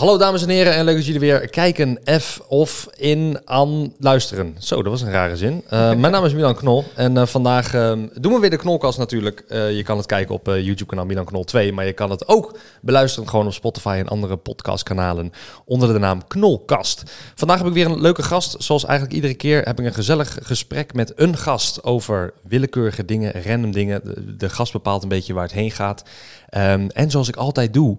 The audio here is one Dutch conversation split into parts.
Hallo dames en heren en leuk dat jullie weer kijken, F of in, aan, luisteren. Zo, dat was een rare zin. Uh, mijn naam is Milan Knol en uh, vandaag uh, doen we weer de Knolkast natuurlijk. je kan het kijken op YouTube kanaal Milan Knol 2, maar je kan het ook beluisteren gewoon op Spotify en andere podcastkanalen onder de naam Knolkast. Vandaag heb ik weer een leuke gast. Zoals eigenlijk iedere keer heb ik een gezellig gesprek met een gast over willekeurige dingen, random dingen. De, de gast bepaalt een beetje waar het heen gaat. Um, en zoals ik altijd doe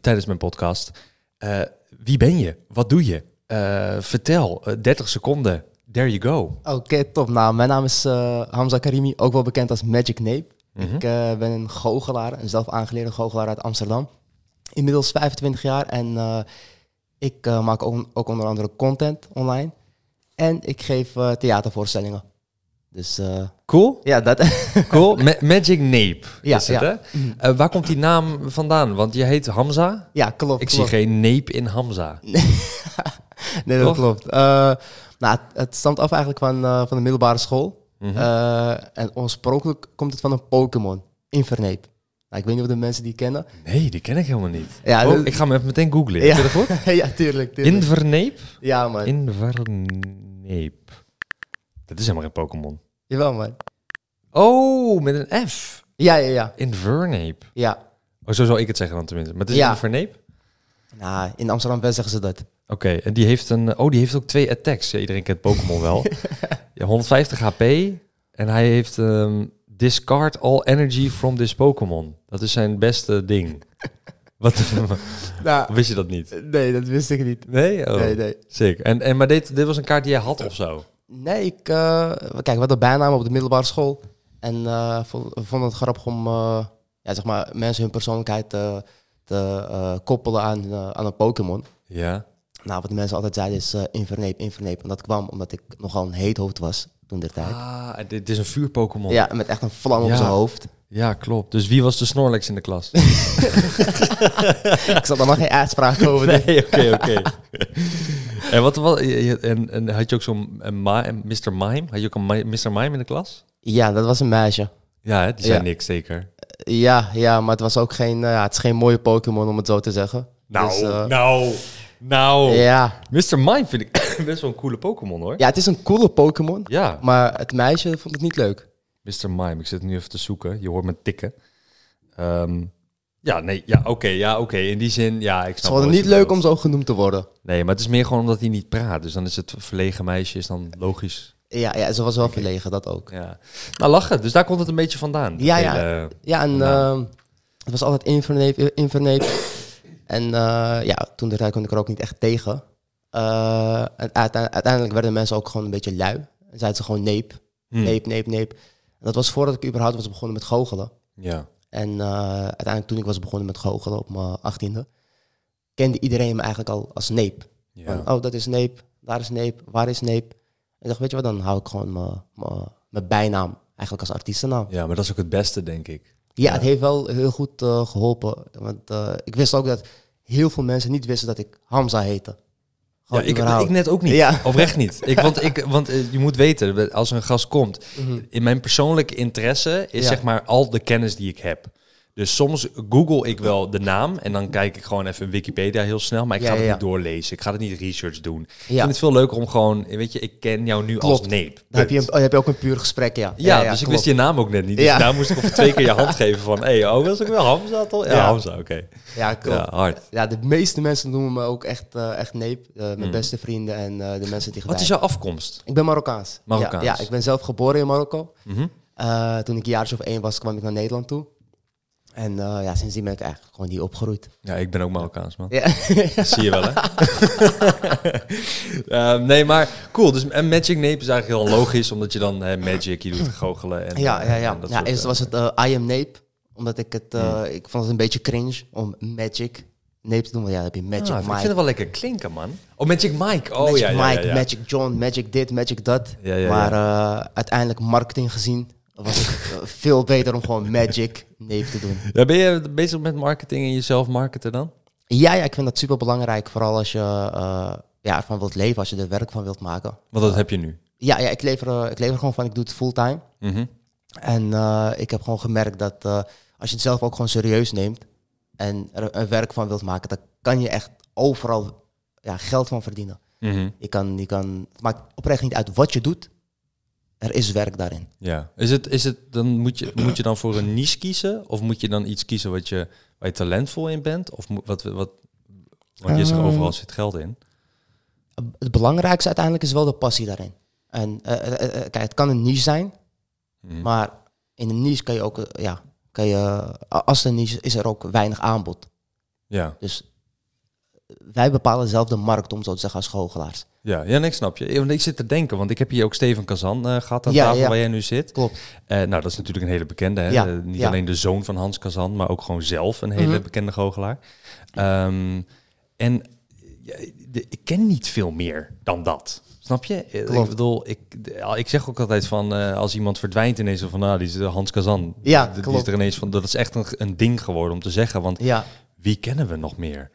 tijdens mijn podcast uh, wie ben je? Wat doe je? Uh, vertel, 30 seconden. There you go. Oké, okay, top. Nou, mijn naam is Hamza Karimi, ook wel bekend als Magic Nape. Mm -hmm. Ik ben een goochelaar, een zelf aangeleerde goochelaar uit Amsterdam. Inmiddels 25 jaar en ik maak ook, ook, onder andere content online. En ik geef theatervoorstellingen. Dus, cool. Ja, dat. cool. Ma Magic Nape ja, is het, ja. hè? Uh, waar komt die naam vandaan? Want je heet Hamza. Ja, klopt. Ik klopt. zie geen Nape in Hamza. nee, dat klopt. Uh, nou, het stamt af eigenlijk van, van de middelbare school. Mm -hmm. en oorspronkelijk komt het van een Pokémon, Infernape. Nou, ik weet niet of de mensen die kennen. Nee, die ken ik helemaal niet. Ja, oh, ik ga hem even meteen googlen. Ja. Dat goed? ja, tuurlijk. tuurlijk. Infernape? Ja, man. Infernape. Dat is helemaal geen Pokémon. Jawel, man. Oh, met een F. Ja, ja, ja. Invernape. Ja. Oh, zo zou ik het zeggen dan tenminste. Maar het is ja. Invernape? Nou, in Amsterdam-West zeggen ze dat. Oké, en die heeft een... Oh, die heeft ook twee attacks. Ja, iedereen kent Pokémon wel. ja, 150 HP. En hij heeft... Um, discard all energy from this Pokémon. Dat is zijn beste ding. Wat nou, wist je dat niet? Nee, dat wist ik niet. Nee? Oh, nee, nee. Sick. En, en, maar dit, dit was een kaart die jij had of zo? Nee, ik... Uh, kijk, we hadden bijnaam op de middelbare school. En uh, we vonden het grappig om uh, ja, zeg maar, mensen hun persoonlijkheid te, te koppelen aan, aan een Pokémon. Ja. Nou, wat de mensen altijd zeiden is inverneep, inverneep. En dat kwam omdat ik nogal een heet hoofd was toen der tijd. Ah, dit is een vuur-Pokémon. Ja, met echt een vlam ja. op zijn hoofd. Ja, klopt. Dus wie was de Snorlax in de klas? ik zal er nog geen uitspraak over Nee, oké, oké. en, wat, wat, en, en had je ook zo'n Mr. Mime? Had je ook een Mr. Mime in de klas? Ja, dat was een meisje. Ja, hè? die zei ja. niks zeker. Ja, ja, maar het was ook geen, uh, het is geen mooie Pokémon om het zo te zeggen. Nou, dus, uh, nou, nou. Ja. Mr. Mime vind ik best wel een coole Pokémon hoor. Ja, het is een coole Pokémon. Ja. Maar het meisje vond het niet leuk. Mr. Mime, ik zit nu even te zoeken. Je hoort me tikken. Um, ja, nee, ja, oké, okay, ja, oké. Okay. In die zin, ja, ik snap Het is niet leuk om zo genoemd te worden. Nee, maar het is meer gewoon omdat hij niet praat. Dus dan is het verlegen meisje, is dan logisch. Ja, ja ze was wel verlegen, dat ook. Ja. Nou, lachen. Dus daar komt het een beetje vandaan. Ja, ja. Hele, ja, en uh, het was altijd inverneep, inverneep. En uh, ja, toen de tijd kon ik er ook niet echt tegen. Uh, en uiteindelijk werden mensen ook gewoon een beetje lui. En zeiden ze gewoon neep, hmm. neep, neep, neep. Dat was voordat ik überhaupt was begonnen met goochelen. Ja. En uh, uiteindelijk toen ik was begonnen met goochelen op mijn achttiende, kende iedereen me eigenlijk al als neep. Ja. Van, oh, dat is neep, daar is neep, waar is neep? En ik dacht, weet je wat, dan hou ik gewoon mijn bijnaam eigenlijk als artiestennaam. Ja, maar dat is ook het beste, denk ik. Ja, ja. het heeft wel heel goed uh, geholpen. Want uh, ik wist ook dat heel veel mensen niet wisten dat ik Hamza heette. Ja, ik, ik, net ook niet. Ja. Oprecht niet. Ik, want ik, want uh, je moet weten, als een gast komt, mm -hmm. in mijn persoonlijke interesse is ja. zeg maar al de kennis die ik heb. Dus soms google ik wel de naam en dan kijk ik gewoon even Wikipedia heel snel, maar ik ga ja, het ja. niet doorlezen. Ik ga het niet research doen. Ik vind het veel leuker om gewoon, weet je, ik ken jou nu klopt. als Neep. Dan heb je, een, heb je ook een puur gesprek, ja. Ja, dus ik wist je naam ook net niet. Dus daar moest ik op twee keer je hand geven van, hé, hey, oh, was ik wel Hamza toch? Ja, Hamza, oké. Okay. Ja, klopt. Ja, hard. Ja, de meeste mensen noemen me ook echt, uh, echt Neep. Uh, mijn mm. beste vrienden en uh, de mensen die Wat is jouw afkomst? Ik ben Marokkaans. Marokkaans. Ja, ik ben zelf geboren in Marokko. Mm -hmm. toen ik jaartje of één was, kwam ik naar Nederland toe. En uh, ja, sindsdien ben ik eigenlijk gewoon die opgegroeid. Ja, ik ben ook Marokkaans, man. Ja. Dat zie je wel, hè? uh, nee, maar cool. Dus en Magic Nape is eigenlijk heel logisch, omdat je dan hè, Magic, je doet goochelen. En, ja, ja, ja. ja eerst was het uh, I am Nape, omdat ik het, mm. ik vond het een beetje cringe om Magic Nape te. Maar ja, dan heb je Magic ah, Mike. Ik vind het wel lekker klinken, man. Oh, Magic Mike. Oh, Magic ja, Mike, ja, ja, Magic John, Magic dit, Magic dat. Ja, ja, maar uiteindelijk marketing gezien was het veel beter om gewoon Magic Nape te doen. Ja, ben je bezig met marketing en jezelf marketen dan? Ja, ja ik vind dat super belangrijk. Vooral als je uh, ja, ervan wilt leven, als je er werk van wilt maken. Want dat uh, heb je nu? Ja, ja ik, lever, uh, ik lever gewoon van, ik doe het fulltime. Mm -hmm. En ik heb gewoon gemerkt dat als je het zelf ook gewoon serieus neemt en er een werk van wilt maken, dan kan je echt overal ja, geld van verdienen. Mhm. Je kan, je kan, het maakt oprecht niet uit wat je doet. Er is werk daarin. Ja. Is het, is het, dan moet je, moet je dan voor een niche kiezen? Of moet je dan iets kiezen wat je, waar je talentvol in bent? Of moet- wat, wat, want je zegt Ehm, overal zit geld in. Het belangrijkste uiteindelijk is wel de passie daarin. En eh, eh, eh, kijk, het kan een niche zijn, Mhm. maar in een niche kan je ook, ja, kan je, als een niche is, is er ook weinig aanbod. Ja. Dus wij bepalen zelf de markt, om zo te zeggen, als goochelaars. Ja, ja nee, ik snap je. Want ik zit te denken, want ik heb hier ook Steven Kazan eh, gehad aan Ja, tafel ja. waar jij nu zit. Klopt. Eh, nou, dat is natuurlijk een hele bekende. Hè? Ja, Eh, niet alleen de zoon van Hans Kazan, maar ook gewoon zelf een hele Mhm. bekende goochelaar. Ehm, en de- ik ken niet veel meer dan dat. Snap je? Ik bedoel, ik, ik zeg ook altijd van als iemand verdwijnt ineens van nou, die is de Hans Kazan. Ja, Die- die is er ineens van. Dat is echt een, een ding geworden om te zeggen. Want Ja, wie kennen we nog meer?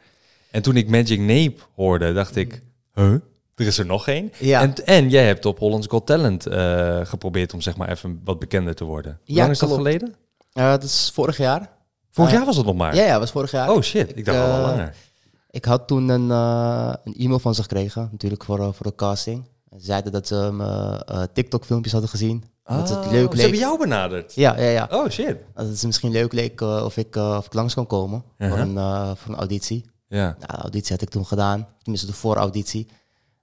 En toen ik Magic Nape hoorde, dacht ik, huh? Er is er nog één. Ja. En, en jij hebt op Hollands Got Talent eh, geprobeerd om zeg maar even wat bekender te worden. Hoe Ja, lang is dat klopt. geleden? Eh, dat is vorig jaar. Vorig Eh, jaar was het nog maar. Ja, ja, was vorig jaar. Oh shit, ik dacht al langer. Ik had toen een, een e-mail van ze gekregen, natuurlijk voor, voor de casting. Ze zeiden dat ze mijn TikTok-filmpjes hadden gezien. dat het Oh, leuk Ze leek. hebben jou benaderd. Ja, ja, ja. Oh shit. Dat het misschien leuk leek of, ik, of ik langs kon komen voor, een, voor een auditie. Ja. Nou, de auditie had ik toen gedaan. Tenminste, de voorauditie.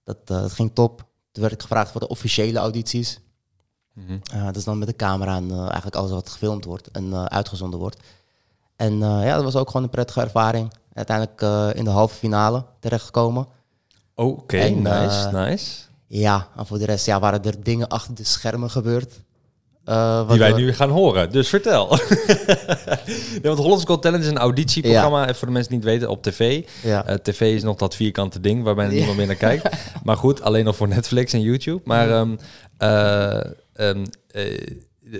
Dat, eh, dat ging top. Toen werd ik gevraagd voor de officiële audities. Eh, dat is dan met de camera en eh, eigenlijk alles wat gefilmd wordt en uitgezonden wordt. En ja, dat was ook gewoon een prettige ervaring. Uiteindelijk in de halve finale terechtgekomen. Oké, nice, nice. Ja, en voor de rest ja, waren er dingen achter de schermen gebeurd. Eh, wat Die wij we- nu gaan horen. Dus vertel. ja, want Hollands Got Talent is een auditieprogramma, even voor de mensen die het niet weten, op tv. Ja. Eh, tv is nog dat vierkante ding waar bijna Ja. niemand meer naar kijkt. Maar goed, alleen nog voor Netflix en YouTube. Maar ehm, eh, ehm, eh,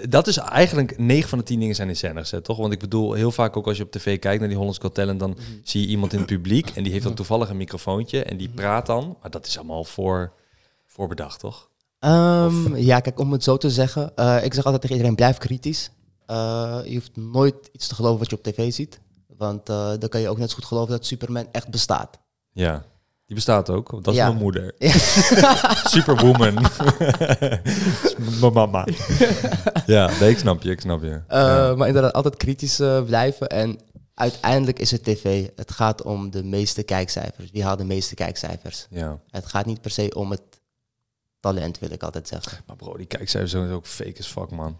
dat is eigenlijk 9 van de 10 dingen zijn in scène gezet, toch? Want ik bedoel, heel vaak ook als je op tv kijkt naar die Hollands Got Talent, dan zie je iemand in het publiek en die heeft dan toevallig een microfoontje en die praat dan. Maar dat is allemaal voor, voorbedacht, toch? Ehm, ja, kijk, om het zo te zeggen. eh, ik zeg altijd tegen iedereen, blijf kritisch. Eh, je hoeft nooit iets te geloven wat je op tv ziet. Want eh, dan kan je ook net zo goed geloven dat Superman echt bestaat. Ja. Die bestaat ook. Dat is Ja. mijn moeder. Superwoman. Dat is mijn mama. ja, nee, ik snap je, ik snap je. Ja. Maar inderdaad, altijd kritisch blijven. En uiteindelijk is het tv. Het gaat om de meeste kijkcijfers. Wie haalt de meeste kijkcijfers? ja. Het gaat niet per se om het talent, wil ik altijd zeggen. Maar bro, die kijkcijfers zijn ook fake as fuck, man.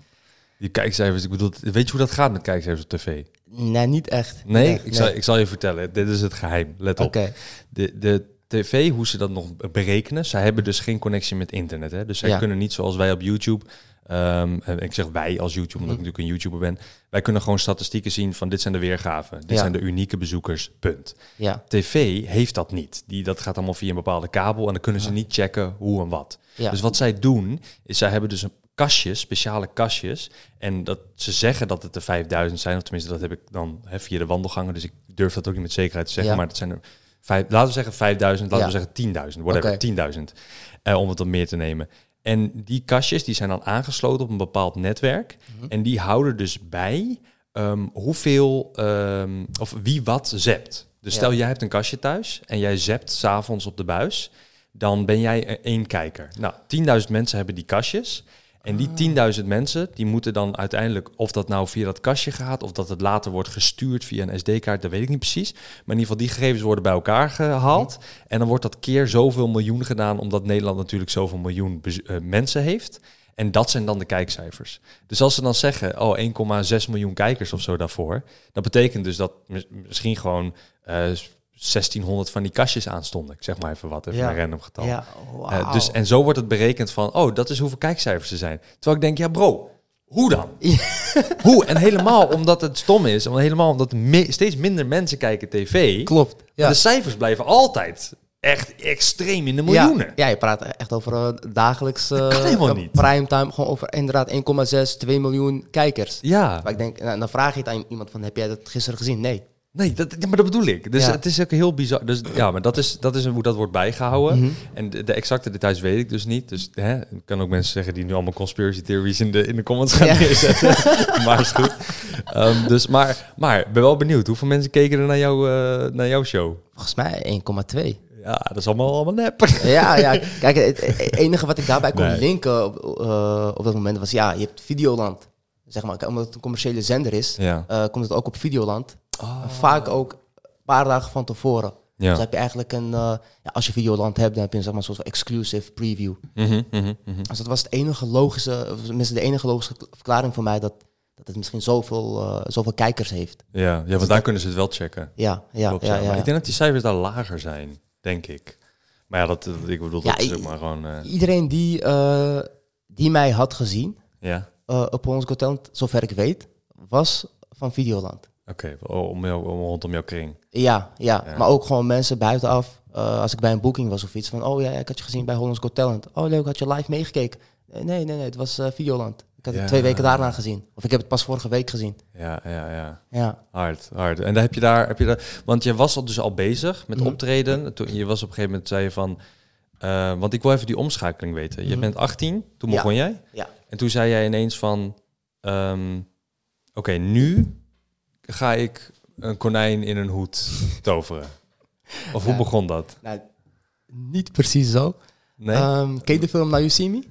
Die kijkcijfers, ik bedoel, weet je hoe dat gaat met kijkcijfers op tv? Nee, niet echt. Nee, Niet echt, ik, zal, ik zal je vertellen. Dit is het geheim. Let op. De, de tv, hoe ze dat nog berekenen, zij hebben dus geen connectie met internet. Hè? Dus zij Ja. kunnen niet zoals wij op YouTube. Ehm, en ik zeg wij als YouTube, omdat ik Mhm. natuurlijk een YouTuber ben. Wij kunnen gewoon statistieken zien van dit zijn de weergaven. Dit Ja. zijn de unieke bezoekers, punt. ja. TV heeft dat niet. Die, dat gaat allemaal via een bepaalde kabel en dan kunnen ze niet checken hoe en wat. ja. Dus wat zij doen, is zij hebben dus een kastjes, speciale kastjes. En dat ze zeggen dat het er 5000 zijn, of tenminste dat heb ik dan hè, via de wandelgangen. Dus ik durf dat ook niet met zekerheid te zeggen, maar het zijn er vijf, laten we zeggen 5000, laten we zeggen 10.000, whatever, Oké. 10.000. eh, om het wat meer te nemen. En die kastjes die zijn dan aangesloten op een bepaald netwerk. Mhm. En die houden dus bij ehm, hoeveel ehm, of wie wat zept. Dus Ja. stel jij hebt een kastje thuis en jij zept s'avonds op de buis, dan ben jij één kijker. Nou, 10.000 mensen hebben die kastjes. En die 10.000 mensen, die moeten dan uiteindelijk, of dat nou via dat kastje gaat, of dat het later wordt gestuurd via een SD-kaart, dat weet ik niet precies. Maar in ieder geval, die gegevens worden bij elkaar gehaald. En dan wordt dat keer zoveel miljoen gedaan, omdat Nederland natuurlijk zoveel miljoen eh, mensen heeft. En dat zijn dan de kijkcijfers. Dus als ze dan zeggen, oh, 1,6 miljoen kijkers of zo daarvoor, dat betekent dus dat mis- misschien gewoon eh 1600 van die kastjes aanstonden. Ik zeg maar even wat, even Ja. een random getal. Ja, Eh, dus, en zo wordt het berekend van, oh, dat is hoeveel kijkcijfers er zijn. Terwijl ik denk, ja bro, hoe dan? hoe? En helemaal omdat het stom is, en helemaal omdat me- steeds minder mensen kijken tv. Klopt. Ja. De cijfers blijven altijd echt extreem in de miljoenen. Ja, je praat echt over eh, dagelijks kan helemaal niet. primetime, gewoon over inderdaad 1,6, 2 miljoen kijkers. Ja, Maar ik denk, nou, dan vraag je het aan iemand van, heb jij dat gisteren gezien? Nee. Nee, dat, maar dat bedoel ik. Dus Ja. het is ook heel bizar. Dus ja, maar dat is, dat is hoe dat wordt bijgehouden. Mhm. En de, de exacte details weet ik dus niet. Dus hè, ik kan ook mensen zeggen die nu allemaal conspiracy theories in de, in de comments gaan Ja. neerzetten. maar is goed. Ehm, dus, maar, maar ben wel benieuwd. Hoeveel mensen keken er naar, jou, eh, naar jouw show? Volgens mij 1,2. Ja, dat is allemaal, allemaal nep. Ja, ja. Kijk, het, enige wat ik daarbij kon Nee. linken op, eh, op dat moment was, ja, je hebt Videoland. Zeg maar, omdat het een commerciële zender is, Ja. eh, komt het ook op Videoland. Vaak ook een paar dagen van tevoren. Dus heb je eigenlijk een, eh, ja, als je Videoland hebt, dan heb je een, zeg maar, een soort van exclusive preview. Mhm. Dus dat was het enige logische, tenminste de enige logische verklaring voor mij dat, dat het misschien zoveel, eh, zoveel kijkers heeft. Ja, ja, want daar kunnen ze het wel checken. Ja, ja, Klopt, ja. ja. ja, Maar ik denk dat die cijfers daar lager zijn, denk ik. Maar ja, dat, ik bedoel, dat is ook maar gewoon... eh, Iedereen die, die mij had gezien ja, op Got Talent, zover ik weet, was van Videoland. Oké. om jou, om, rondom jouw kring. Ja, ja, Ja. maar ook gewoon mensen buitenaf. eh, als ik bij een boeking was of iets van, oh ja, ik had je gezien bij Hollands Got Talent. Oh leuk, had je live meegekeken? Eh, Nee, nee, nee, het was eh, Videoland. Ik had het twee weken daarna gezien. Of ik heb het pas vorige week gezien. Ja, ja, ja. Ja, Hard, hard. En daar heb je daar, heb je daar, want je was al dus al bezig met Mhm. optreden. Toen je was op een gegeven moment zei je van, want ik wil even die omschakeling weten. Je Mhm. bent 18, toen Ja. begon jij. ja. En toen zei jij ineens van, ehm, oké, nu ga ik een konijn in een hoed toveren. Of hoe begon dat? Nou, niet precies zo. Nee? Ehm, ken je de film Now You See Me?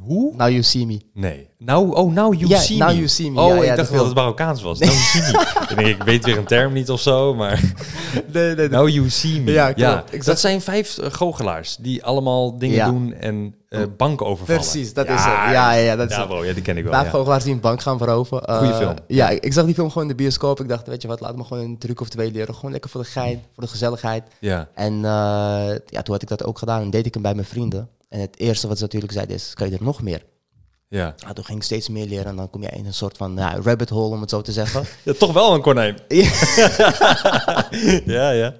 hoe? Now You See Me. Nee. Nou, oh, now you see Now me. You See Me. Oh, Ja, ik dacht dat het Marokkaans was. Now you see me. ik, denk, ik weet weer een term niet of zo, maar... Nee, nee, Now you see me. Ja, klopt. Dat zijn vijf uh, goochelaars die allemaal dingen Ja. doen en eh, banken overvallen. Precies, dat is het. Ja, ja, ja, dat is ja, het. bro, ja, die ken ik wel. Vijf ja. goochelaars die een bank gaan veroveren. Eh, Goeie film. Ja, ik, zag die film gewoon in de bioscoop. Ik dacht, weet je wat, laat me gewoon een truc of twee leren. Gewoon lekker voor de gein, voor de gezelligheid. Ja. En eh, ja, toen had ik dat ook gedaan en deed ik hem bij mijn vrienden. En het eerste wat ze natuurlijk zeiden is, kan je er nog meer? Ja. Ja, toen ging ik steeds meer leren en dan kom je in een soort van ja, rabbit hole, om het zo te zeggen. ja, toch wel een konijn. ja, ja.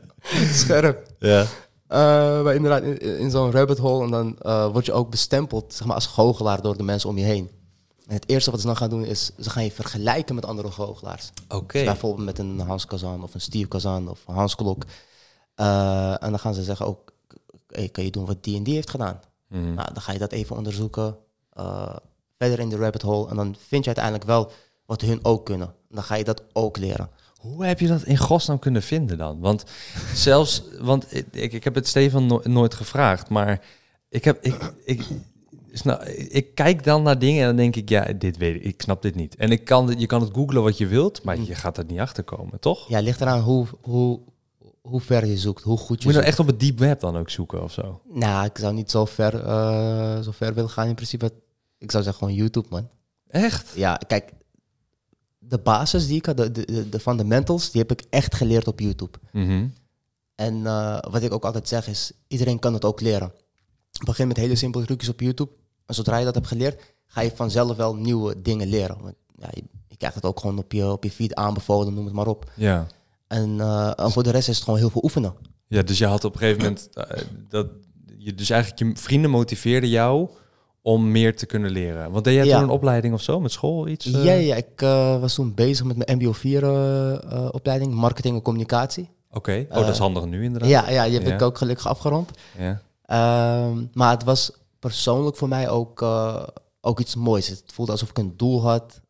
Scherp. Ja. Eh, maar inderdaad, in, in zo'n rabbit hole en dan eh, word je ook bestempeld zeg maar, als goochelaar door de mensen om je heen. En het eerste wat ze dan gaan doen is, ze gaan je vergelijken met andere goochelaars. Oké. Dus bijvoorbeeld met een Hans Kazan of een Steve Kazan of een Hans Klok. Eh, en dan gaan ze zeggen ook, hey, kan je doen wat die en die heeft gedaan? Mhm. Nou, dan ga je dat even onderzoeken, eh, verder in de rabbit hole. En dan vind je uiteindelijk wel wat hun ook kunnen. En dan ga je dat ook leren. Hoe heb je dat in godsnaam kunnen vinden dan? Want zelfs, want ik, ik, heb het Stefan no- nooit gevraagd, maar ik heb, ik, ik, ik kijk dan naar dingen en dan denk ik, ja, dit weet ik, ik snap dit niet. En ik kan, je kan het googlen wat je wilt, maar je gaat er niet achter komen, toch? Ja, het ligt eraan hoe, hoe, hoe ver je zoekt, hoe goed je Moet je nou echt op het deep web dan ook zoeken of zo? Nou, ik zou niet zo ver, eh, zo ver willen gaan in principe. Ik zou zeggen gewoon YouTube, man. Echt? Ja, kijk, de basis die ik had, de, de, de- fundamentals, die heb ik echt geleerd op YouTube. Mhm. En eh, wat ik ook altijd zeg is, iedereen kan het ook leren. Begin met hele simpele trucjes op YouTube. En zodra je dat hebt geleerd, ga je vanzelf wel nieuwe dingen leren. Want, ja, je, je krijgt het ook gewoon op je, op je feed aanbevolen, noem het maar op. Ja. En, eh, en voor de rest is het gewoon heel veel oefenen. Ja, dus je had op een gegeven moment eh, dat je dus eigenlijk je vrienden motiveerden jou om meer te kunnen leren. Want deed jij Ja. toen een opleiding of zo met school iets? eh? Ja, ja, ik eh, was toen bezig met mijn MBO 4 eh, opleiding, marketing en communicatie. Oké. Oh, dat is handig nu inderdaad. Ja, ja, die heb Ja. ik ook gelukkig afgerond. Ja. Ehm, maar het was persoonlijk voor mij ook, ook iets moois. Het voelde alsof ik een doel had.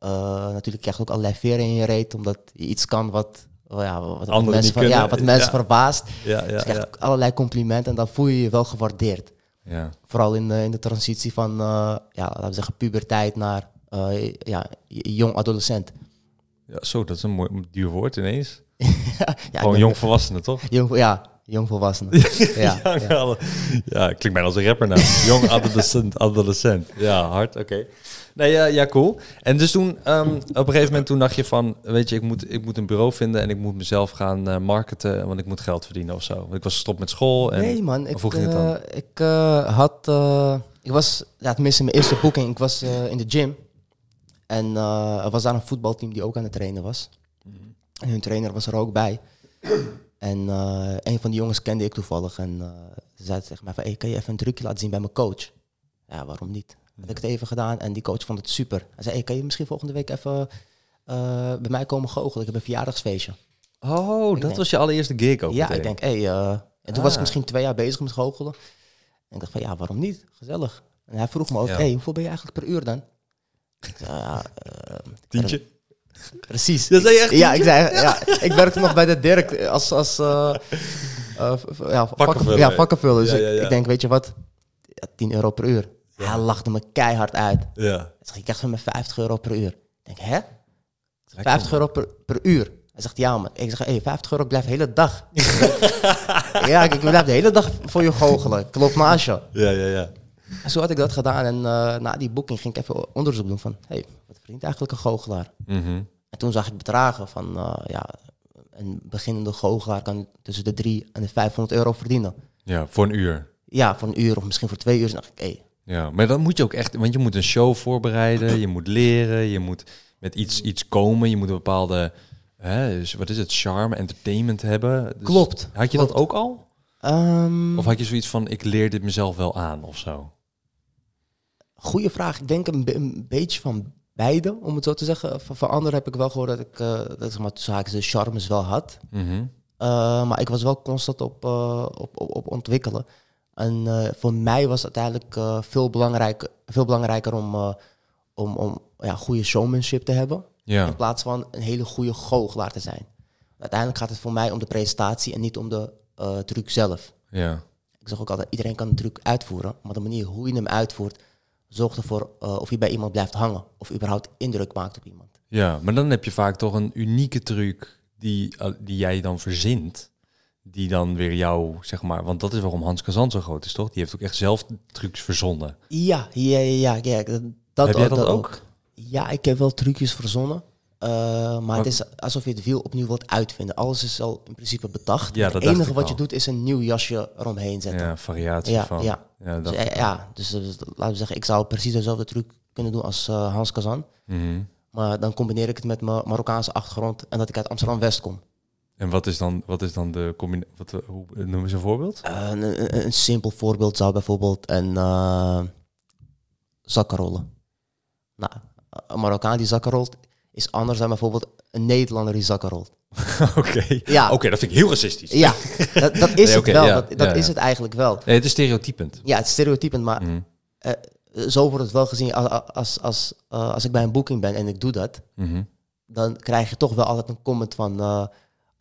Natuurlijk krijg je ook allerlei veren in je reet, omdat je iets kan wat, oh ja, wat, mensen, ver- ja, wat mensen Ja. verbaast. Ja, Dus ja, je krijgt allerlei complimenten en dan voel je je wel gewaardeerd. Ja. Vooral in, de- in de transitie van, eh, ja, laten we zeggen, puberteit naar eh, ja, jong adolescent. Ja, zo, dat is een mooi duur woord ineens. ja, Gewoon jong volwassenen, toch? Jong, ja, jongvolwassenen. ja, Ja, ja. ja. ja, klinkt bijna als een rapper nou. Jong adolescent, adolescent. Ja, hard, oké. Nee, ja, ja, cool. En dus toen, ehm, op een gegeven moment toen dacht je van, weet je, ik moet, ik moet een bureau vinden en ik moet mezelf gaan eh, marketen, want ik moet geld verdienen of zo. Want ik was gestopt met school. En, nee man, ik, hoe ging het dan? eh, ik eh, had, ik was, ja, tenminste mijn eerste boeking, ik was in de gym. En er was daar een voetbalteam die ook aan het trainen was. Mhm. En hun trainer was er ook bij. En een van die jongens kende ik toevallig. En ze zei tegen mij van, hey, kan je even een trucje laten zien bij mijn coach? Ja, waarom niet? Had ik het even gedaan en die coach vond het super. Hij zei, hey, kan je misschien volgende week even eh, bij mij komen goochelen? Ik heb een verjaardagsfeestje. Oh, Ik dat denk- was je allereerste gig ook ja, meteen. ik denk, hey, eh, en toen was ik Ah. misschien twee jaar bezig met goochelen. En ik dacht van, ja, waarom niet? Gezellig. En hij vroeg me ook, Ja. hey, hoeveel ben je eigenlijk per uur dan? Ik zei, ja, eh, Tientje? precies. Dat zei je echt Ja, ik zei, ja, ik werkte nog bij de Dirk als, als eh, eh, ja, vakken- Vakkenvuller. Ja, vakkenvuller. Dus Ja, ik- denk, weet je wat, ja, 10 euro per uur. Hij lachte me keihard uit. Ja. Hij zegt, je krijgt van me 50 euro per uur. Ik denk, hè? Ik zeg, Lekker, 50 euro per, per uur. Hij zegt, ja man. Ik zeg, hé, 50 euro, ik blijf de hele dag. ja, ik, ik blijf de hele dag voor je goochelen. Klopt je. Ja, ja, ja. En zo had ik dat gedaan. En eh, na die boeking ging ik even onderzoek doen van... hé, hey, wat verdient eigenlijk een goochelaar? Mhm. En toen zag ik bedragen van... eh, ja, een beginnende goochelaar kan tussen de 3 en de 500 euro verdienen. Ja, voor een uur. Ja, voor een uur of misschien voor twee uur. Dus dacht ik, hé, Ja, maar dan moet je ook echt, want je moet een show voorbereiden, je moet leren, je moet met iets, iets komen, je moet een bepaalde, hè, dus wat is het, charme, entertainment hebben. Dus klopt. Had je klopt. dat ook al? Ehm, Of had je zoiets van, ik leer dit mezelf wel aan of zo? Goeie vraag. Ik denk een, be- een beetje van beide, om het zo te zeggen. Van, van anderen heb ik wel gehoord dat ik, eh dat zeg maar, haakjes de charmes wel had. Mhm. Eh, maar ik was wel constant op, eh, op, op, op ontwikkelen. En eh, voor mij was het uiteindelijk eh, veel, belangrijk, veel belangrijker om, eh, om, om ja, goede showmanship te hebben. Ja, In plaats van een hele goede goochelaar te zijn. Uiteindelijk gaat het voor mij om de presentatie en niet om de truc zelf. ja. Ik zeg ook altijd, iedereen kan een truc uitvoeren, maar de manier hoe je hem uitvoert, zorgt ervoor of je bij iemand blijft hangen of überhaupt indruk maakt op iemand. Ja, maar dan heb je vaak toch een unieke truc die, die jij dan verzint. Die dan weer jou, zeg maar, want dat is waarom Hans Kazan zo groot is, toch? Die heeft ook echt zelf trucs verzonnen. Ja, ja, ja, ja. dat, Heb jij dat ook? Ja, ik heb wel trucjes verzonnen. eh, maar, Maar- het is alsof je het wiel opnieuw wilt uitvinden. Alles is al in principe bedacht. Ja, het enige wat al. je doet is een nieuw jasje eromheen zetten. Ja, variatie Ja, van. ja. ja, dat, Dus, eh, ja, dus eh, laten we zeggen, ik zou precies dezelfde truc kunnen doen als Hans Kazan. Mhm. Maar dan combineer ik het met mijn Marokkaanse achtergrond en dat ik uit Amsterdam-West kom. En wat is dan, wat is dan de combinatie? Eh, hoe noem eens een voorbeeld? Eh, een, een, een simpel voorbeeld zou bijvoorbeeld een eh zakkenrollen. Nou, een Marokkaan die zakken rolt is anders dan bijvoorbeeld een Nederlander die zakken rolt. Oké. Ja. Oké, dat vind ik heel racistisch. Ja, dat, dat is Nee, het wel. ja, dat dat ja, is ja. het eigenlijk wel. Nee, het is stereotypend. Ja, het is stereotypend, maar eh, zo wordt het wel gezien. Als, als, als, eh, als ik bij een boeking ben en ik doe dat, Mhm. dan krijg je toch wel altijd een comment van...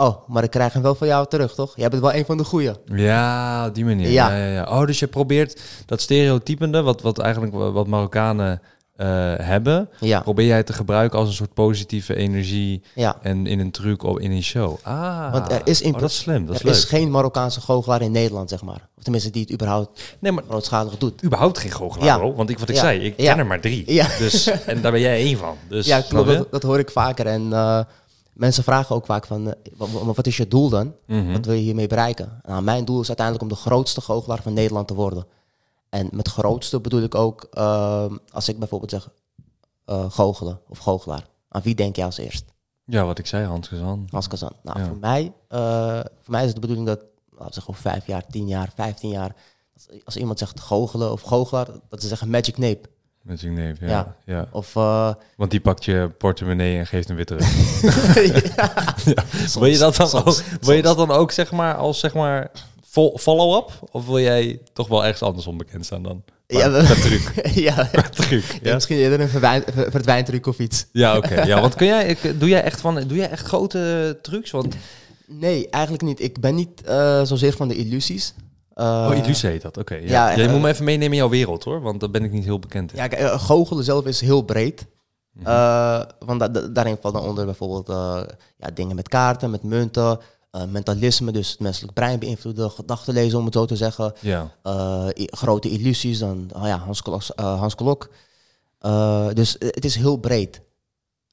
oh, maar ik krijg hem wel van jou terug, toch? Jij bent wel een van de goeie. Ja, op die manier. Ja. Ja. Ja, ja, Oh, dus je probeert dat stereotypende, wat, wat eigenlijk wa- wat Marokkanen eh, hebben, Ja, probeer jij te gebruiken als een soort positieve energie ja. en in een truc op in een show. Ah, Want er is in- oh, dat is slim, dat is er leuk. is geen Marokkaanse goochelaar in Nederland, zeg maar. Of tenminste, die het überhaupt Nee, maar grootschalig doet. überhaupt geen goochelaar, Ja. bro. Want ik, wat ik zei, ik ken er maar drie. Ja. Dus, en daar ben jij één van. Dus, Ja, klopt. Dat, dat hoor ik vaker. En eh, mensen vragen ook vaak van, eh, wa- wa- wat is je doel dan? Mhm. Wat wil je hiermee bereiken? Nou, mijn doel is uiteindelijk om de grootste goochelaar van Nederland te worden. En met grootste bedoel ik ook, eh, als ik bijvoorbeeld zeg eh, goochelen of goochelaar. Aan wie denk je als eerst? Ja, wat ik zei, Hans Gezan. Als Kazan. Nou, Ja. voor, mij, eh, voor mij is het de bedoeling dat, laten we zeggen, over vijf jaar, tien jaar, vijftien jaar, als- als iemand zegt goochelen of goochelaar, dat ze zeggen magic nape. Met zijn neef, ja. Ja. ja. Of, eh, Want die pakt je portemonnee en geeft hem weer terug. ja. wil, je dat dan soms, ook, wil je dat dan ook zeg maar als zeg maar fol- follow-up? Of wil jij toch wel ergens anders onbekend staan dan? Ja, qua truc. ja, truc. Ja, Ja, misschien eerder een verdwijn, ver- verdwijntruc of iets. ja oké. Ja, want kun jij, ik- doe jij echt van, doe jij echt grote trucs? Want, Nee, eigenlijk niet. Ik ben niet eh, zozeer van de illusies. Eh, oh, illusie heet dat. Oké. ja. ja, Jij eh, moet me even meenemen in jouw wereld hoor, want daar ben ik niet heel bekend in. Ja, kijk, eh, goochelen zelf is heel breed. Mhm. Want da- da- daarin valt dan onder bijvoorbeeld ja, dingen met kaarten, met munten, mentalisme, dus het menselijk brein beïnvloeden, gedachten lezen om het zo te zeggen. Ja. Grote illusies, dan oh ja, Hans Klok. Hans Klok. Dus het is heel breed.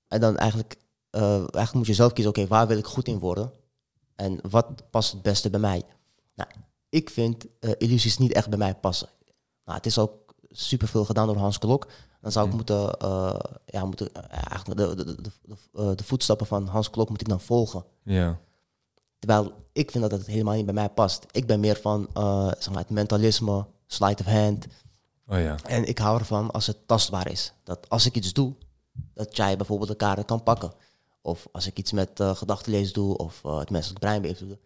En dan eigenlijk, eigenlijk moet je zelf kiezen, oké, waar wil ik goed in worden? En wat past het beste bij mij? Nou, ik vind eh, illusies niet echt bij mij passen. Nou, het is ook superveel gedaan door Hans Klok. Dan zou ik Hmm. moeten, eh, ja, moeten eh, eigenlijk de, de, de, de, voetstappen van Hans Klok moet ik dan volgen. Ja. Terwijl ik vind dat het helemaal niet bij mij past. Ik ben meer van zeg maar, het mentalisme, sleight of hand. Oh ja. En ik hou ervan als het tastbaar is. Dat als ik iets doe, dat jij bijvoorbeeld de kaarten kan pakken. of als ik iets met uh, gedachtenlezen doe of uh, het menselijk brein beïnvloeden,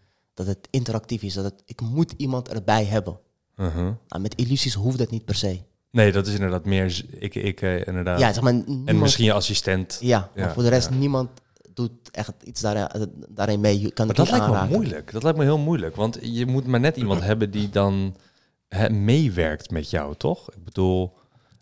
dat het interactief is. Dat het, ik moet iemand erbij hebben. Uh-huh. Nou, met illusies hoeft dat niet per se. Nee, dat is inderdaad meer ik, ik eh, inderdaad. Ja, zeg maar, en misschien je assistent. Ja, maar Ja, voor de rest, ja. niemand doet echt iets daarin, daarin mee. Je kan Maar dat lijkt me aanraken. moeilijk. Dat lijkt me heel moeilijk. Want je moet maar net iemand hebben die dan hè, meewerkt met jou, toch? Ik bedoel,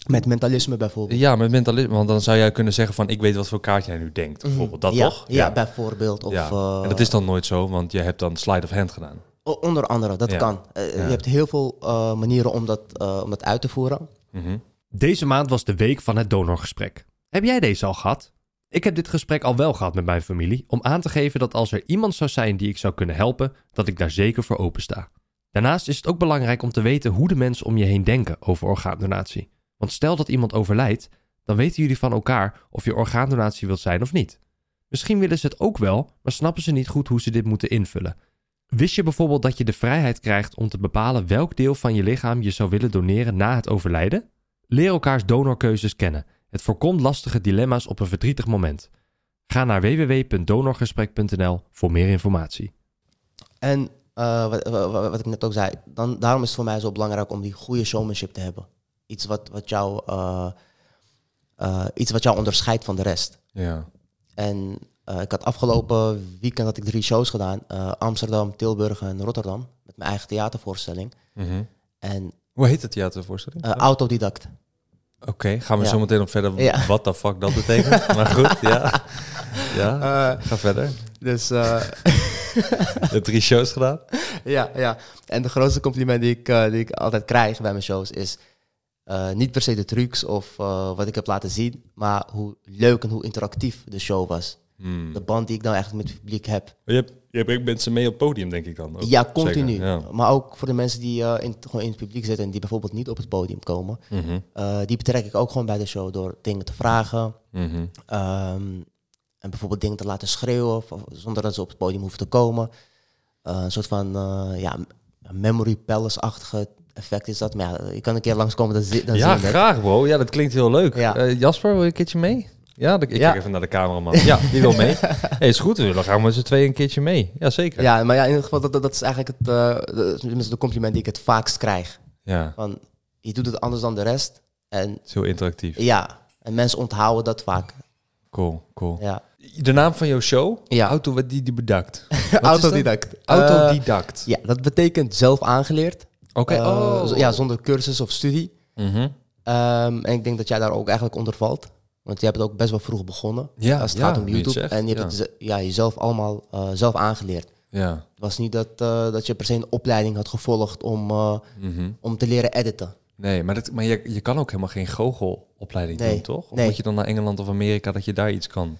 Met mentalisme bijvoorbeeld. ja, met mentalisme. Want dan zou jij kunnen zeggen van, ik weet wat voor kaart jij nu denkt. Bijvoorbeeld, dat Mhm. ja, toch? Ja, bijvoorbeeld. Of, Ja. eh, en dat is dan nooit zo, want je hebt dan slide of hand gedaan. o- onder andere, dat Ja. kan. Eh, Ja. Je hebt heel veel eh, manieren om dat, eh, om dat uit te voeren. Mhm. Deze maand was de week van het donorgesprek. Heb jij deze al gehad? Ik heb dit gesprek al wel gehad met mijn familie om aan te geven dat als er iemand zou zijn die ik zou kunnen helpen, dat ik daar zeker voor open sta. Daarnaast is het ook belangrijk om te weten hoe de mensen om je heen denken over orgaandonatie. Want stel dat iemand overlijdt, dan weten jullie van elkaar of je orgaandonatie wilt zijn of niet. Misschien willen ze het ook wel, maar snappen ze niet goed hoe ze dit moeten invullen. Wist je bijvoorbeeld dat je de vrijheid krijgt om te bepalen welk deel van je lichaam je zou willen doneren na het overlijden? Leer elkaars donorkeuzes kennen. Het voorkomt lastige dilemma's op een verdrietig moment. Ga naar www.donorgesprek.nl voor meer informatie. En eh, wat, wat, ik net ook zei, dan, daarom is het voor mij zo belangrijk om die goede showmanship te hebben. Iets wat, wat, jou, eh, eh, iets wat jou onderscheidt van de rest. Ja. En eh, ik had afgelopen weekend had ik drie shows gedaan. Amsterdam, Tilburg en Rotterdam. Met mijn eigen theatervoorstelling. Mhm. En Hoe heet het theatervoorstelling? autodidact. Oké, gaan we Ja. zo meteen op verder Ja. wat de fuck dat betekent. maar goed, ja. Ja, ga verder. dus Je hebt drie shows gedaan. ja, ja. En de grootste compliment die ik, die ik altijd krijg bij mijn shows is... eh, niet per se de trucs of eh, wat ik heb laten zien... maar hoe leuk en hoe interactief de show was. Hmm. De band die ik dan eigenlijk met het publiek heb. Je hebt, je hebt ook mensen mee op het podium, denk ik dan. ook. ja, continu. Ja. Maar ook voor de mensen die eh, in, gewoon in het publiek zitten... en die bijvoorbeeld niet op het podium komen... Mhm, die betrek ik ook gewoon bij de show door dingen te vragen... mhm. Ehm, en bijvoorbeeld dingen te laten schreeuwen of, zonder dat ze op het podium hoeven te komen. Een soort van ja, memory palace-achtige effect is dat. Maar ja, je kan een keer langskomen, dan, dan Ja, zie je het. graag bro. Ja, dat klinkt heel leuk. Ja. Eh, Jasper, wil je een keertje mee? Ja, ik Ja. kijk even naar de cameraman. Ja, die wil mee. hey, is goed, we willen gaan met z'n tweeën een keertje mee. Ja, zeker. Ja, maar ja, in ieder geval, dat, dat- is eigenlijk het, eh, de, compliment die ik het vaakst krijg. Ja, Van, je doet het anders dan de rest. En het is heel interactief. ja, en mensen onthouden dat vaak. Cool, cool. Ja. De naam van jouw show? Ja. Auto, die, die bedacht. Autodidact. Autodidact. Eh, ja, dat betekent zelf aangeleerd. Oké, Eh, oh. Ja, zonder cursus of studie. Mhm. Ehm, en ik denk dat jij daar ook eigenlijk onder valt. Want je hebt het ook best wel vroeg begonnen. Ja, als het ja, gaat om je YouTube. en je hebt ja. het ja, jezelf allemaal eh, zelf aangeleerd. Ja. Het was niet dat, eh, dat je per se een opleiding had gevolgd om, Mhm. om te leren editen. Nee, maar, dat, maar je, je kan ook helemaal geen goochelopleiding Nee, doen, toch? Nee. moet je dan naar Engeland of Amerika dat je daar iets kan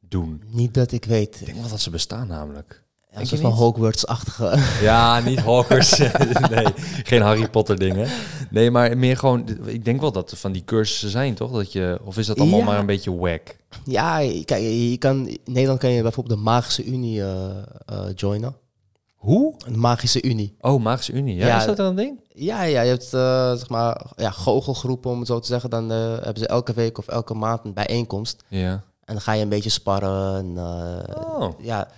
doen? Niet dat ik weet. Ik denk wel dat ze bestaan namelijk. Een soort van? Hogwarts-achtige. Ja, niet Hawkers. nee, geen Harry Potter dingen. Nee, maar meer gewoon... Ik denk wel dat er van die cursussen zijn, toch? Dat je, of is dat allemaal Ja. maar een beetje wack? ja, kijk, je kan, in Nederland kan je bijvoorbeeld de Magische Unie eh, eh, joinen. Hoe? Een Magische Unie. Oh, Magische Unie. Ja, Ja, is dat dan een ding? Ja, ja, je hebt eh, zeg maar, ja, goochelgroepen, om het zo te zeggen. Dan hebben ze elke week of elke maand een bijeenkomst. Ja. En dan ga je een beetje sparren. En, Oh, ja,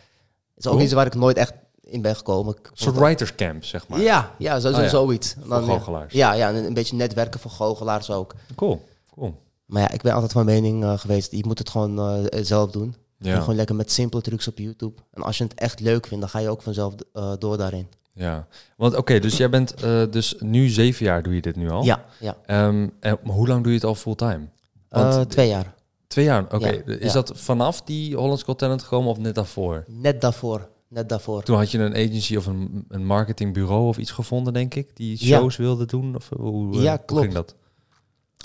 is ook Cool. iets waar ik nooit echt in ben gekomen. Een soort vond het- writers camp, zeg maar. Ja, ja, zo, zo, Oh ja. zoiets. Dan, Voor goochelaars. Ja, ja, en een beetje netwerken voor goochelaars ook. Cool, cool. Maar ja, ik ben altijd van mening eh, geweest, je moet het gewoon eh, zelf doen. En Ja, Gewoon lekker met simpele trucs op YouTube. En als je het echt leuk vindt, dan ga je ook vanzelf eh, door daarin. ja. Want oké, dus jij bent dus nu zeven jaar doe je dit nu al? Ja, ja. Ehm, en, hoe lang doe je het al fulltime? Twee jaar. Twee jaar, oké. ja, Is ja. dat vanaf die Hollands Got Talent gekomen of net daarvoor? Net daarvoor. Net daarvoor. Toen had je een agency of een, een marketingbureau of iets gevonden, denk ik, die Ja. shows wilde doen? Of hoe, eh, Ja, hoe klopt. ging dat?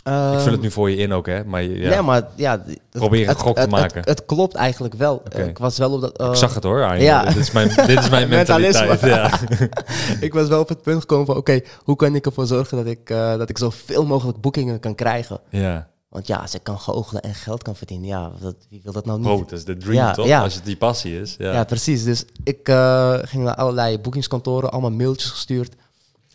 Ehm, ik vul het nu voor je in ook, hè? Maar ja, Nee, maar ja... het- Probeer een het- gok te maken. Het, het klopt eigenlijk wel. Eh, ik was wel op dat... eh, ik zag het hoor. ja. Dit is mijn, dit is mijn mentaliteit. Ja. ik was wel op het punt gekomen van... Oké, hoe kan ik ervoor zorgen dat ik, eh, dat ik zoveel mogelijk boekingen kan krijgen? ja. Want ja, als ik kan goochelen en geld kan verdienen... Ja, dat, wie wil dat nou niet? Bro, dat is de dream, Ja, toch? ja. Als het die passie is. Ja. Ja, precies. Dus ik eh, ging naar allerlei boekingskantoren, allemaal mailtjes gestuurd.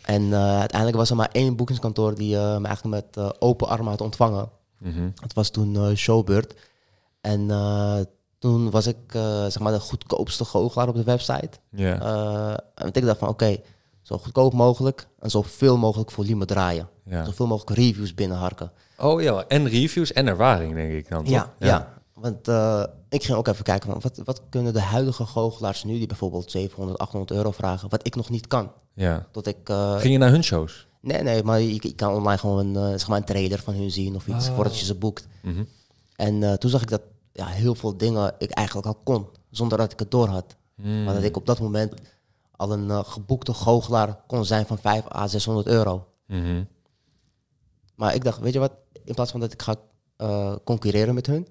En eh, uiteindelijk was er maar één boekingskantoor die eh, me eigenlijk met open armen had ontvangen. Mhm. Het was toen Showbird. En Toen was ik zeg maar de goedkoopste goochelaar op de website. Ja. En ik dacht van oké, zo goedkoop mogelijk en zoveel mogelijk volume draaien. Zoveel mogelijk reviews binnenharken. Oh ja, en reviews en ervaring, denk ik dan. Ja, ja. Want eh, ik ging ook even kijken van wat, wat kunnen de huidige goochelaars nu die bijvoorbeeld 700, 800 euro vragen, wat ik nog niet kan. ja. Tot ik, eh, Ging je naar hun shows? nee, nee, maar je, je kan online gewoon eh, zeg maar een trailer van hun zien of iets Oh. voordat je ze boekt. Mhm. En eh, toen zag ik dat ja, heel veel dingen ik eigenlijk al kon, zonder dat ik het door had. Mm. Maar dat ik op dat moment al een eh, geboekte goochelaar kon zijn van 5 à 600 euro. Mhm. Maar ik dacht, weet je wat, in plaats van dat ik ga eh, concurreren met hun,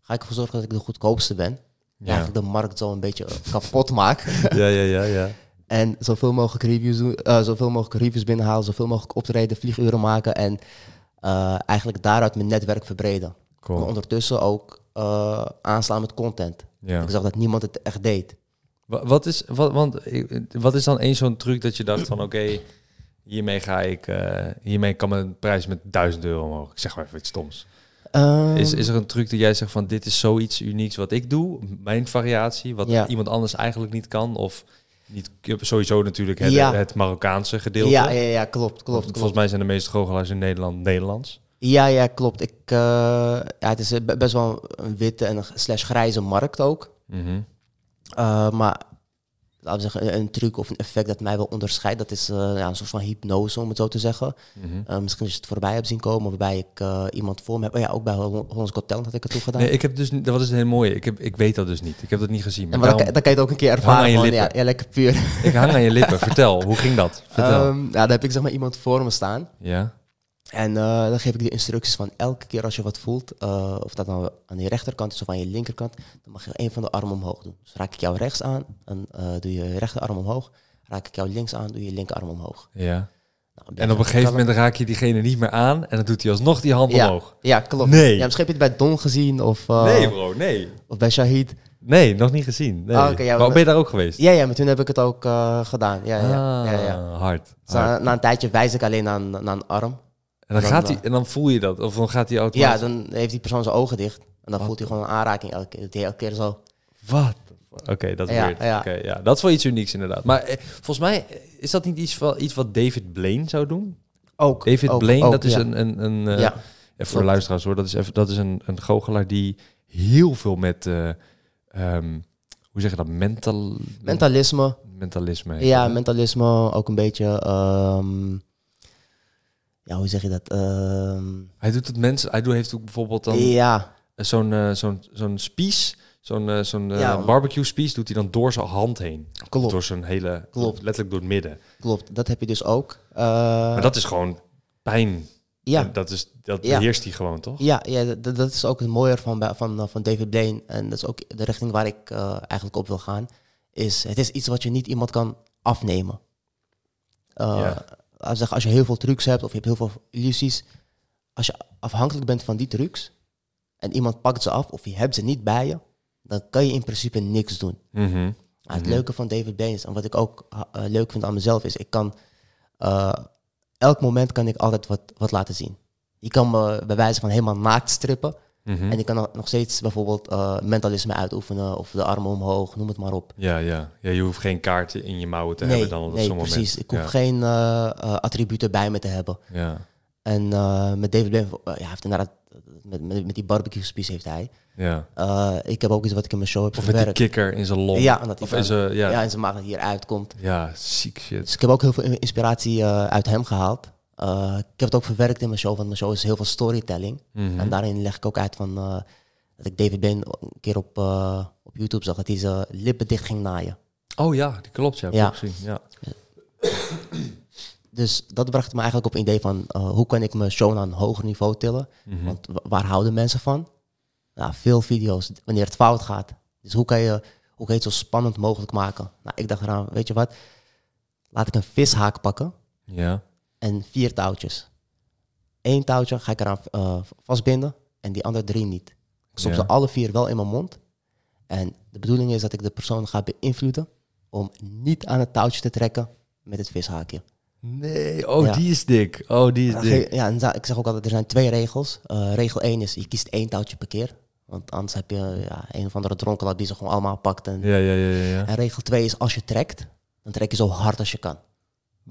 ga ik ervoor zorgen dat ik de goedkoopste ben. Ja. Eigenlijk de markt zo een beetje eh, kapot maak. ja, ja, ja, ja. en zoveel mogelijk reviews doen, eh, zoveel mogelijk reviews binnenhalen, zoveel mogelijk optreden, vlieguren maken en eigenlijk daaruit mijn netwerk verbreden. Cool. Maar ondertussen ook aanslaan met content. Ja. Ik zag dat niemand het echt deed. Wa- Wat is, wat, want, wat is dan één zo'n truc dat je dacht van oké, hiermee ga ik, eh, hiermee kan mijn prijs met 1000 euro omhoog. Ik zeg maar even iets stoms. Ehm, Is, is er een truc dat jij zegt van dit is zoiets unieks wat ik doe, mijn variatie, wat Ja. iemand anders eigenlijk niet kan? Of niet, sowieso natuurlijk het, Ja. het Marokkaanse gedeelte. ja, ja, ja, klopt, klopt, Volgens klopt. mij zijn de meeste goochelaars in Nederland Nederlands. Ja, ja, klopt. Ik, eh, ja, het is eh, be- best wel een witte en een slash grijze markt ook. Mhm. Maar laten we zeggen, een, een truc of een effect dat mij wel onderscheidt, dat is eh, ja, een soort van hypnose, om het zo te zeggen. Mhm. Eh, misschien als je het voorbij hebt zien komen, waarbij ik eh, iemand voor me heb. Oh ja, ook bij Hol- Hollands Got Talent had ik het toen gedaan. Nee, ik heb dus, dat is het heel mooie. Ik, heb, ik weet dat dus niet. Ik heb dat niet gezien. Maar maar dan, daarom- kan- dan kan je het ook een keer ervaren. Van, ja, ja, lekker puur. ik hang aan je lippen. Vertel, hoe ging dat? Vertel. Ehm, ja, dan heb ik zeg maar iemand voor me staan. ja. En eh, dan geef ik de instructies van elke keer als je wat voelt, eh, of dat nou aan je rechterkant is of aan je linkerkant, dan mag je een van de armen omhoog doen. Dus raak ik jou rechts aan, dan eh, doe je je rechterarm omhoog. Raak ik jou links aan, doe je linkerarm omhoog. Ja. Nou, En op een gegeven moment raak je diegene niet meer aan en dan doet hij alsnog die hand Ja. omhoog. Ja, klopt. Nee. Ja, misschien heb je het bij Don gezien of, nee, bro, nee. of bij Shahid. Nee, nog niet gezien. Nee. Ah, ja, maar ben je daar ook geweest? Ja, ja, maar toen heb ik het ook gedaan. Ja, ja, Ah, ja, ja. hard. Dus hard. na, na een tijdje wijs ik alleen naar, naar een arm. En dan, gaat hij, en dan voel je dat, of dan gaat hij Ja, automatisch. dan heeft die persoon zijn ogen dicht. En dan Wat voelt hij gewoon een aanraking elke keer. Die elke keer zo. Wat? Oké, dat is Ja, weird. ja. Oké, ja, dat is wel iets unieks inderdaad. Maar eh, volgens mij eh, is dat niet iets, iets wat David Blaine zou doen. Ook. David ook, Blaine, ook, dat is ja. een, een, een ja, even voor luisteraars hoor, dat is, even, dat is een, een goochelaar die heel veel met, eh, ehm, hoe zeg je dat, mental, mentalisme. mentalisme Ja, mentalisme. Ook een beetje... ehm, ja, hoe zeg je dat? Ehm, Hij doet het mensen, hij doet, heeft ook bijvoorbeeld dan ja, zo'n eh, zo'n zo'n spies, zo'n eh, zo'n eh, Ja. barbecue spies, doet hij dan door zijn hand heen. klopt. Door zijn hele, Klopt. letterlijk door het midden. Klopt. Dat heb je dus ook. Eh, maar dat is gewoon pijn. ja, En dat, is, dat Ja. beheerst hij gewoon, toch? ja, ja dat, dat is ook het mooie van, van, eh, van David Blaine. En dat is ook de richting waar ik eh, eigenlijk op wil gaan. Is, het is iets wat je niet iemand kan afnemen. Eh, Ja. Zeggen, als je heel veel trucs hebt of je hebt heel veel illusies. Als je afhankelijk bent van die trucs en iemand pakt ze af of je hebt ze niet bij je, dan kan je in principe niks doen. Maar het Mhm. leuke van David Blaine is, en wat ik ook eh, leuk vind aan mezelf, is ik kan eh, elk moment kan ik altijd wat, wat laten zien. Je kan me bij wijze van helemaal naakt strippen. Mhm. En ik kan nog- steeds bijvoorbeeld eh, mentalisme uitoefenen of de armen omhoog, noem het maar op. Ja, ja. ja, je hoeft geen kaarten in je mouwen te nee, hebben dan op nee precies. moment. Ik hoef ja. geen eh, eh, attributen bij me te hebben. Ja, En met David Blaine, ja, heeft inderdaad, met, met, met die barbecue spies heeft hij. ja. Ik heb ook iets wat ik in mijn show heb Of met die kikker in zijn long. Ja, dat of in zijn, ja, ja. ja. en zijn maag dat hier uitkomt. ziek shit. Dus ik heb ook heel veel inspiratie uit hem gehaald. Eh, ik heb het ook verwerkt in mijn show, want mijn show is heel veel storytelling. Mhm. En daarin leg ik ook uit van eh, dat ik David Blaine een keer op, eh, op YouTube zag dat hij zijn lippen dicht ging naaien. Oh ja, die klopt, ja. Ja. ook gezien. Ja. Dus dat bracht me eigenlijk op een idee van hoe kan ik mijn show naar een hoger niveau tillen? Mhm. Want wa- waar houden mensen van? Nou, veel video's wanneer het fout gaat. Dus hoe kan je, hoe kan je het zo spannend mogelijk maken? Nou, ik dacht eraan, weet je wat? Laat ik een vishaak pakken ja. En vier touwtjes. Eén touwtje ga ik eraan eh, vastbinden en die andere drie niet. Ik stop Ja. ze alle vier wel in mijn mond. En de bedoeling is dat ik de persoon ga beïnvloeden om niet aan het touwtje te trekken met het vishaakje. Nee, oh, Ja. die is dik. Oh, die is dik. Ja, en ik zeg ook altijd, er zijn twee regels. Eh, regel 1 is, je kiest één touwtje per keer. Want anders heb je ja, een of andere dronkenlap die ze gewoon allemaal pakt. En, Ja, ja, ja, ja. ja. en regel 2 is als je trekt, dan trek je zo hard als je kan.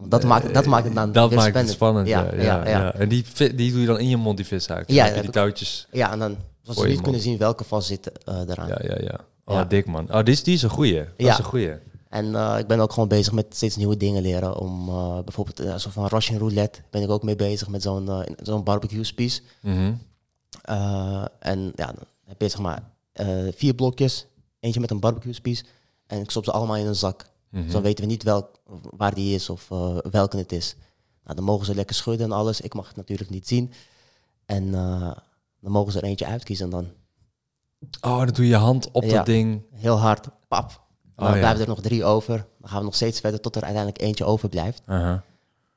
Dat, maakt, dat maakt het dan Dat weer maakt het spannend, ja. Ja, ja, ja, ja. En die, die doe je dan in je mond, die vis eigenlijk. Ja, die touwtjes. Ja, en dan zodat ze je niet kunnen zien welke vast zitten eh eraan. Ja, ja, ja. Oh, dik man. Oh, die is, die is een goeie. Dat Ja. is een goeie. En eh, ik ben ook gewoon bezig met steeds nieuwe dingen leren. Om eh, bijvoorbeeld uh, zo van Russian roulette ben ik ook mee bezig met zo'n eh, zo'n barbecue spies. Mhm. Eh, en ja, dan heb je zeg maar eh, vier blokjes, eentje met een barbecue spies. En ik stop ze allemaal in een zak. Mhm. Dus dan weten we niet welk, waar die is of eh, welke het is. Nou, dan mogen ze lekker schudden en alles. Ik mag het natuurlijk niet zien. En eh, dan mogen ze er eentje uitkiezen en dan Oh, dan doe je je hand op Ja. dat ding. heel hard, pap. Dan Oh, ja. blijven er nog drie over. Dan gaan we nog steeds verder tot er uiteindelijk eentje overblijft. Aha.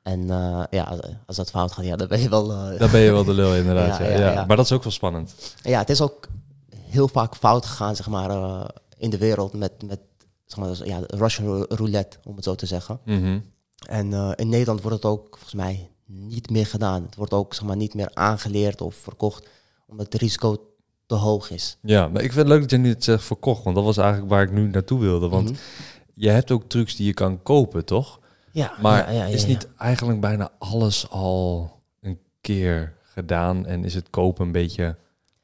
En eh, ja, als- dat fout gaat, ja, dan ben je wel... eh, Dan ben je wel de lul inderdaad. Ja, ja, ja, ja. ja. Maar dat is ook wel spannend. Ja, het is ook heel vaak fout gegaan, zeg maar, in de wereld met, met zeg maar, ja, Russian rou- roulette, om het zo te zeggen. Mhm. En eh, in Nederland wordt het ook volgens mij niet meer gedaan. Het wordt ook zeg maar, niet meer aangeleerd of verkocht, omdat het risico te hoog is. Ja, maar ik vind het leuk dat je nu het zegt verkocht. Want dat was eigenlijk waar ik nu naartoe wilde. Want Mhm. je hebt ook trucs die je kan kopen, toch? ja, Maar ja, ja, ja, is niet eigenlijk bijna alles al een keer gedaan? En is het kopen een beetje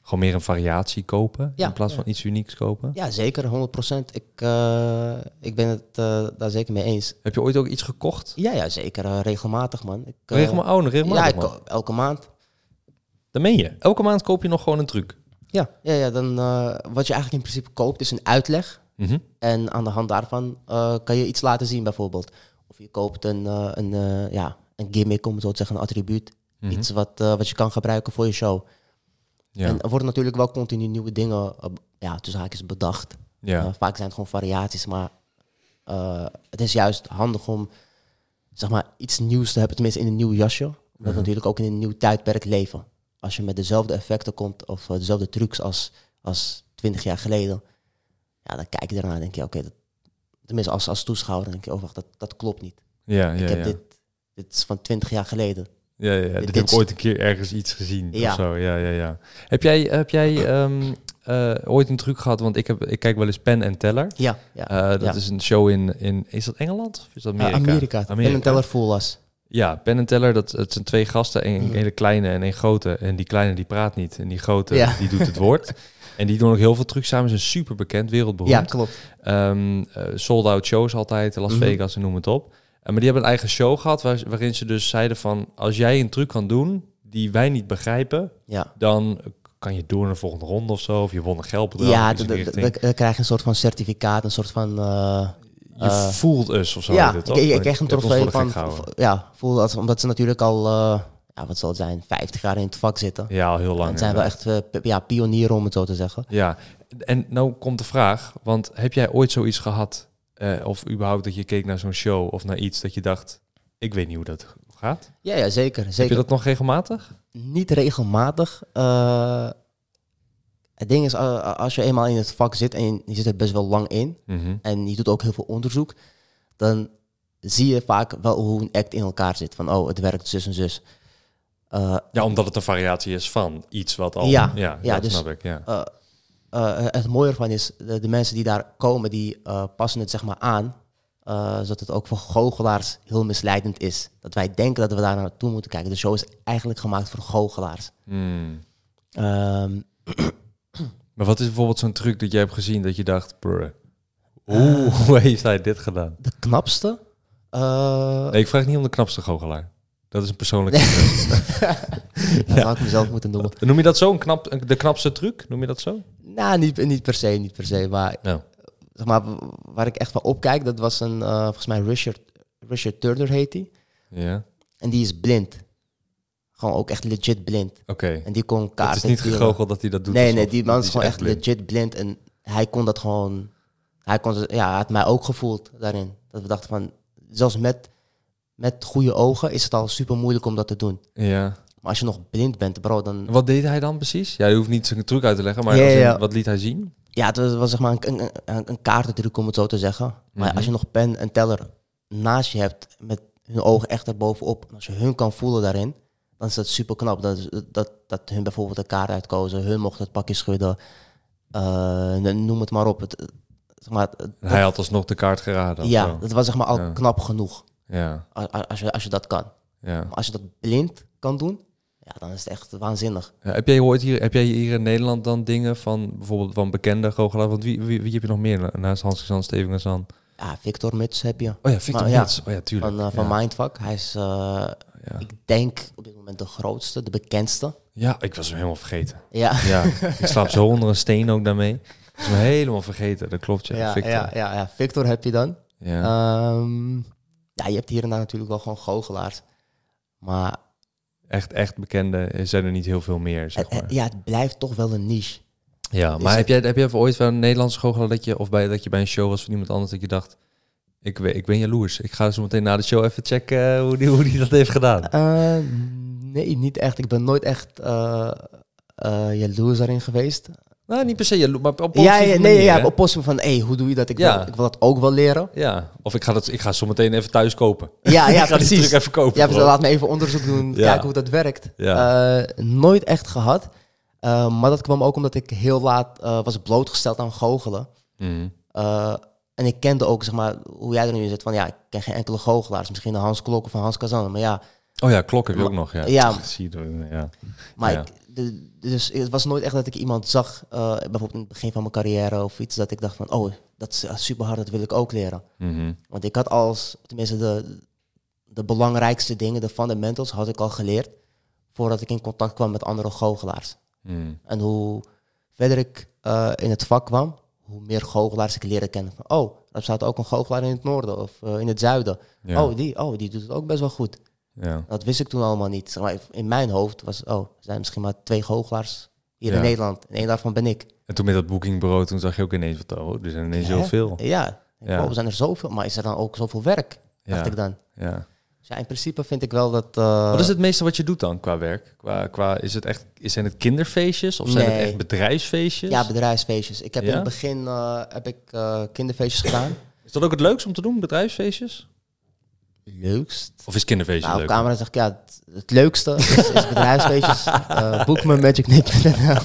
gewoon meer een variatie kopen? Ja, in plaats van iets unieks kopen? Ja, zeker, 100%. Ik, eh, ik ben het eh, daar zeker mee eens. Heb je ooit ook iets gekocht? Ja, ja zeker. eh, regelmatig, man. Ik, Regelmatig, oh, regelmatig Ja, man. elke maand. Dat meen je. Elke maand koop je nog gewoon een truc. Ja, ja, ja dan, wat je eigenlijk in principe koopt is een uitleg. Mhm. En aan de hand daarvan kan je iets laten zien bijvoorbeeld. Of je koopt een, een, ja, een gimmick, om het zo te zeggen, een attribuut. Mhm. Iets wat, wat je kan gebruiken voor je show. Ja. En er worden natuurlijk wel continu nieuwe dingen, eh, ja, tussen haakjes bedacht. ja. Eh, vaak zijn het gewoon variaties, maar eh, het is juist handig om zeg maar, iets nieuws te hebben, tenminste in een nieuw jasje. Omdat we Mhm. natuurlijk ook in een nieuw tijdperk leven. Als je met dezelfde effecten komt of dezelfde trucs als, als 20 jaar geleden, ja, dan kijk je ernaar en denk je, oké, tenminste als, als toeschouwer, denk je, oh wacht, dat, dat klopt niet. ja, ja, ik heb ja. dit, dit is van 20 jaar geleden. Ja, ja, ja. dit dit heb ik ooit een keer ergens iets gezien Ja. of zo. Ja, ja, ja. Heb jij, heb jij ehm, eh, ooit een truc gehad? Want ik, heb, ik kijk wel eens Pen en Teller. Ja, ja. Eh, dat Ja. is een show in, in... Is dat Engeland of is dat Eh, Amerika? Amerika. En een teller full was. Ja, Pen en Teller, dat, het zijn twee gasten. Een Mhm. hele kleine en een grote. En die kleine die praat niet. En die grote Ja. die doet het woord. En die doen ook heel veel trucs samen. Ze zijn super bekend, wereldberoemd. Ja, klopt. Ehm, eh, sold out shows altijd, Las Mhm. Vegas en noem het op. Maar die hebben een eigen show gehad waar, waarin ze dus zeiden van... als jij een truc kan doen die wij niet begrijpen... Ja. dan kan je door naar de volgende ronde of zo. Of je won een geldbedrag. Ja, dan krijg je een soort van certificaat, een soort van... eh, Je eh, voelt us of zo. ja, het, ik, toch? ik, ik kreeg een Je trofee van, ja, voel als, omdat ze natuurlijk al, eh, ja, wat zal het zijn, 50 jaar in het vak zitten. Ja, al heel lang. het zijn wel echt ja, pionieren, om het zo te zeggen. Ja, en nou komt de vraag, want heb jij ooit zoiets gehad, eh, of überhaupt dat je keek naar zo'n show of naar iets dat je dacht, ik weet niet hoe dat gaat? Ja, ja zeker. Heb zeker. je dat nog regelmatig? Niet regelmatig. eh, het ding is, als je eenmaal in het vak zit en je, je zit er best wel lang in, Mhm. en je doet ook heel veel onderzoek, dan zie je vaak wel hoe een act in elkaar zit. Van, oh, het werkt zus en zus. Eh, Ja, omdat het een variatie is van iets wat al... Ja, ja, ja, dat dus- snap ik, ja. Eh, eh, het mooie ervan is, de, de mensen die daar komen, die eh, passen het zeg maar aan. eh, zodat het ook voor goochelaars heel misleidend is. Dat wij denken dat we daar naartoe moeten kijken. De show is eigenlijk gemaakt voor goochelaars. Hmm. Ehm, Maar wat is bijvoorbeeld zo'n truc dat jij hebt gezien dat je dacht, bruh, hoe, heeft hij dit gedaan? de knapste? eh, Nee, ik vraag niet om de knapste goochelaar. Dat is een persoonlijke... dat zou ik mezelf moeten noemen. Noem je dat zo, een knap, de knapste truc? Noem je dat zo? Nou, niet, niet per se, niet per se. Maar, zeg maar waar ik echt van opkijk, dat was een, eh, volgens mij Richard, Richard Turner heet hij. Ja, En die is blind. Gewoon ook echt legit blind. oké. En die kon Het kaarten is niet gegoocheld dat hij dat doet. Nee, nee, die man is gewoon echt blind. legit blind. En hij kon dat gewoon... Hij, kon, het- ja, hij had mij ook gevoeld daarin. Dat we dachten van... Zelfs met, met goede ogen is het al super moeilijk om dat te doen. Ja. Maar als je nog blind bent, bro, dan... Wat deed hij dan precies? Ja, je hoeft niet zijn truc uit te leggen, maar Ja, als in, ja. wat liet hij zien? Ja, het was, was zeg maar een, een, een, kaartentruc, om het zo te zeggen. Maar Mhm. als je nog pen en teller naast je hebt... met hun ogen echt erbovenop... en als je hun kan voelen daarin... dan is dat super knap. Dat, dat, dat hun bijvoorbeeld een kaart uitkozen... hun mochten het pakje schudden... Eh, noem het maar op. Het, zeg maar, het- Hij had alsnog de kaart geraden. ja, zo. dat was zeg maar al knap genoeg. ja, a- a- Als je, als je dat kan. ja. Maar als je dat blind kan doen, ja, dan is het echt waanzinnig. Ja, heb jij ooit hier, heb jij hier in Nederland dan dingen van bijvoorbeeld van bekende goochelaars? Want wie, wie, wie heb je nog meer na- naast Hans Gezan, Steven Gezan? Ja, Victor Muts heb je. Oh ja, Victor Maar ja. Oh ja, tuurlijk. Van, van ja. Mindfuck. Hij is, Ja. ik denk, op dit moment de grootste, de bekendste. ja, ik was hem helemaal vergeten. Ja, Ja, ik slaap zo onder een steen ook daarmee. Ik was hem helemaal vergeten, dat klopt ja. ja, Victor. ja, ja, ja. Victor heb je dan. Ja. Ehm, ja, je hebt hier en daar natuurlijk wel gewoon goochelaars. Maar echt, echt bekende zijn er niet heel veel meer, zeg maar. ja, het blijft toch wel een niche. Ja, Is maar heb jij, heb jij ooit wel een Nederlandse goochelaar dat je, of bij, dat je bij een show was van iemand anders dat je dacht, ik, ik ben jaloers. Ik ga zo meteen na de show even checken eh, hoe die, hoe die dat heeft gedaan. Eh, nee, niet echt. Ik ben nooit echt eh eh jaloers daarin geweest. Nou, niet per se jaloers, maar op Ja, positieve ja, nee, manier, ja, op positief van, hey, hoe doe je dat? Ik, Ja. wil, ik wil dat ook wel leren. Ja, of ik ga, dat, ik ga zo meteen even thuis kopen. Ja, ja, ik ga precies. even kopen. Ja, dus laat me even onderzoek doen, Ja. kijken hoe dat werkt. Ja. Eh, nooit echt gehad. Eh, maar dat kwam ook omdat ik heel laat eh, was blootgesteld aan goochelen. Mhm. En ik kende ook, zeg maar, hoe jij er nu in zit. Van ja, ik ken geen enkele goochelaars. Misschien een Hans Klok of Hans Kazan. Maar ja, Oh ja, klok heb je ook nog. Ja, ja. Ach, zie je, ja. maar Ja. ik, de- dus het was nooit echt dat ik iemand zag, eh, bijvoorbeeld in het begin van mijn carrière of iets, dat ik dacht van, oh, dat is eh, super hard, dat wil ik ook leren. Mhm. Want ik had als, tenminste de, de belangrijkste dingen, de fundamentals, had ik al geleerd voordat ik in contact kwam met andere goochelaars. Mhm. En hoe verder ik eh, in het vak kwam, hoe meer goochelaars ik leerde kennen. Van, oh, er staat ook een goochelaar in het noorden of in het zuiden. Ja. Oh, die, oh, die doet het ook best wel goed. Ja. Dat wist ik toen allemaal niet. Zeg maar, in mijn hoofd was, oh, er zijn misschien maar twee goochelaars hier Ja. in Nederland. En één daarvan ben ik. En toen met dat boekingbureau, toen zag je ook ineens wat, oh, er zijn ineens Hè? zoveel. Ja. Oh, er zijn er zoveel, maar is er dan ook zoveel werk? Dacht ik dan. Ja. Dus ja, in principe vind ik wel dat... eh, Wat is het meeste wat je doet dan qua werk? Qua, qua, is het echt, zijn het kinderfeestjes of zijn het echt bedrijfsfeestjes? Ja, bedrijfsfeestjes. Ik heb in het begin eh, heb ik, eh, kinderfeestjes gedaan. is dat ook het leukst om te doen, bedrijfsfeestjes? Leukst? Of is kinderfeestjes Nou, op leuk? camera zeg ik, ja, het, het leukste is, is bedrijfsfeestjes. Eh boek me magicnick.nl.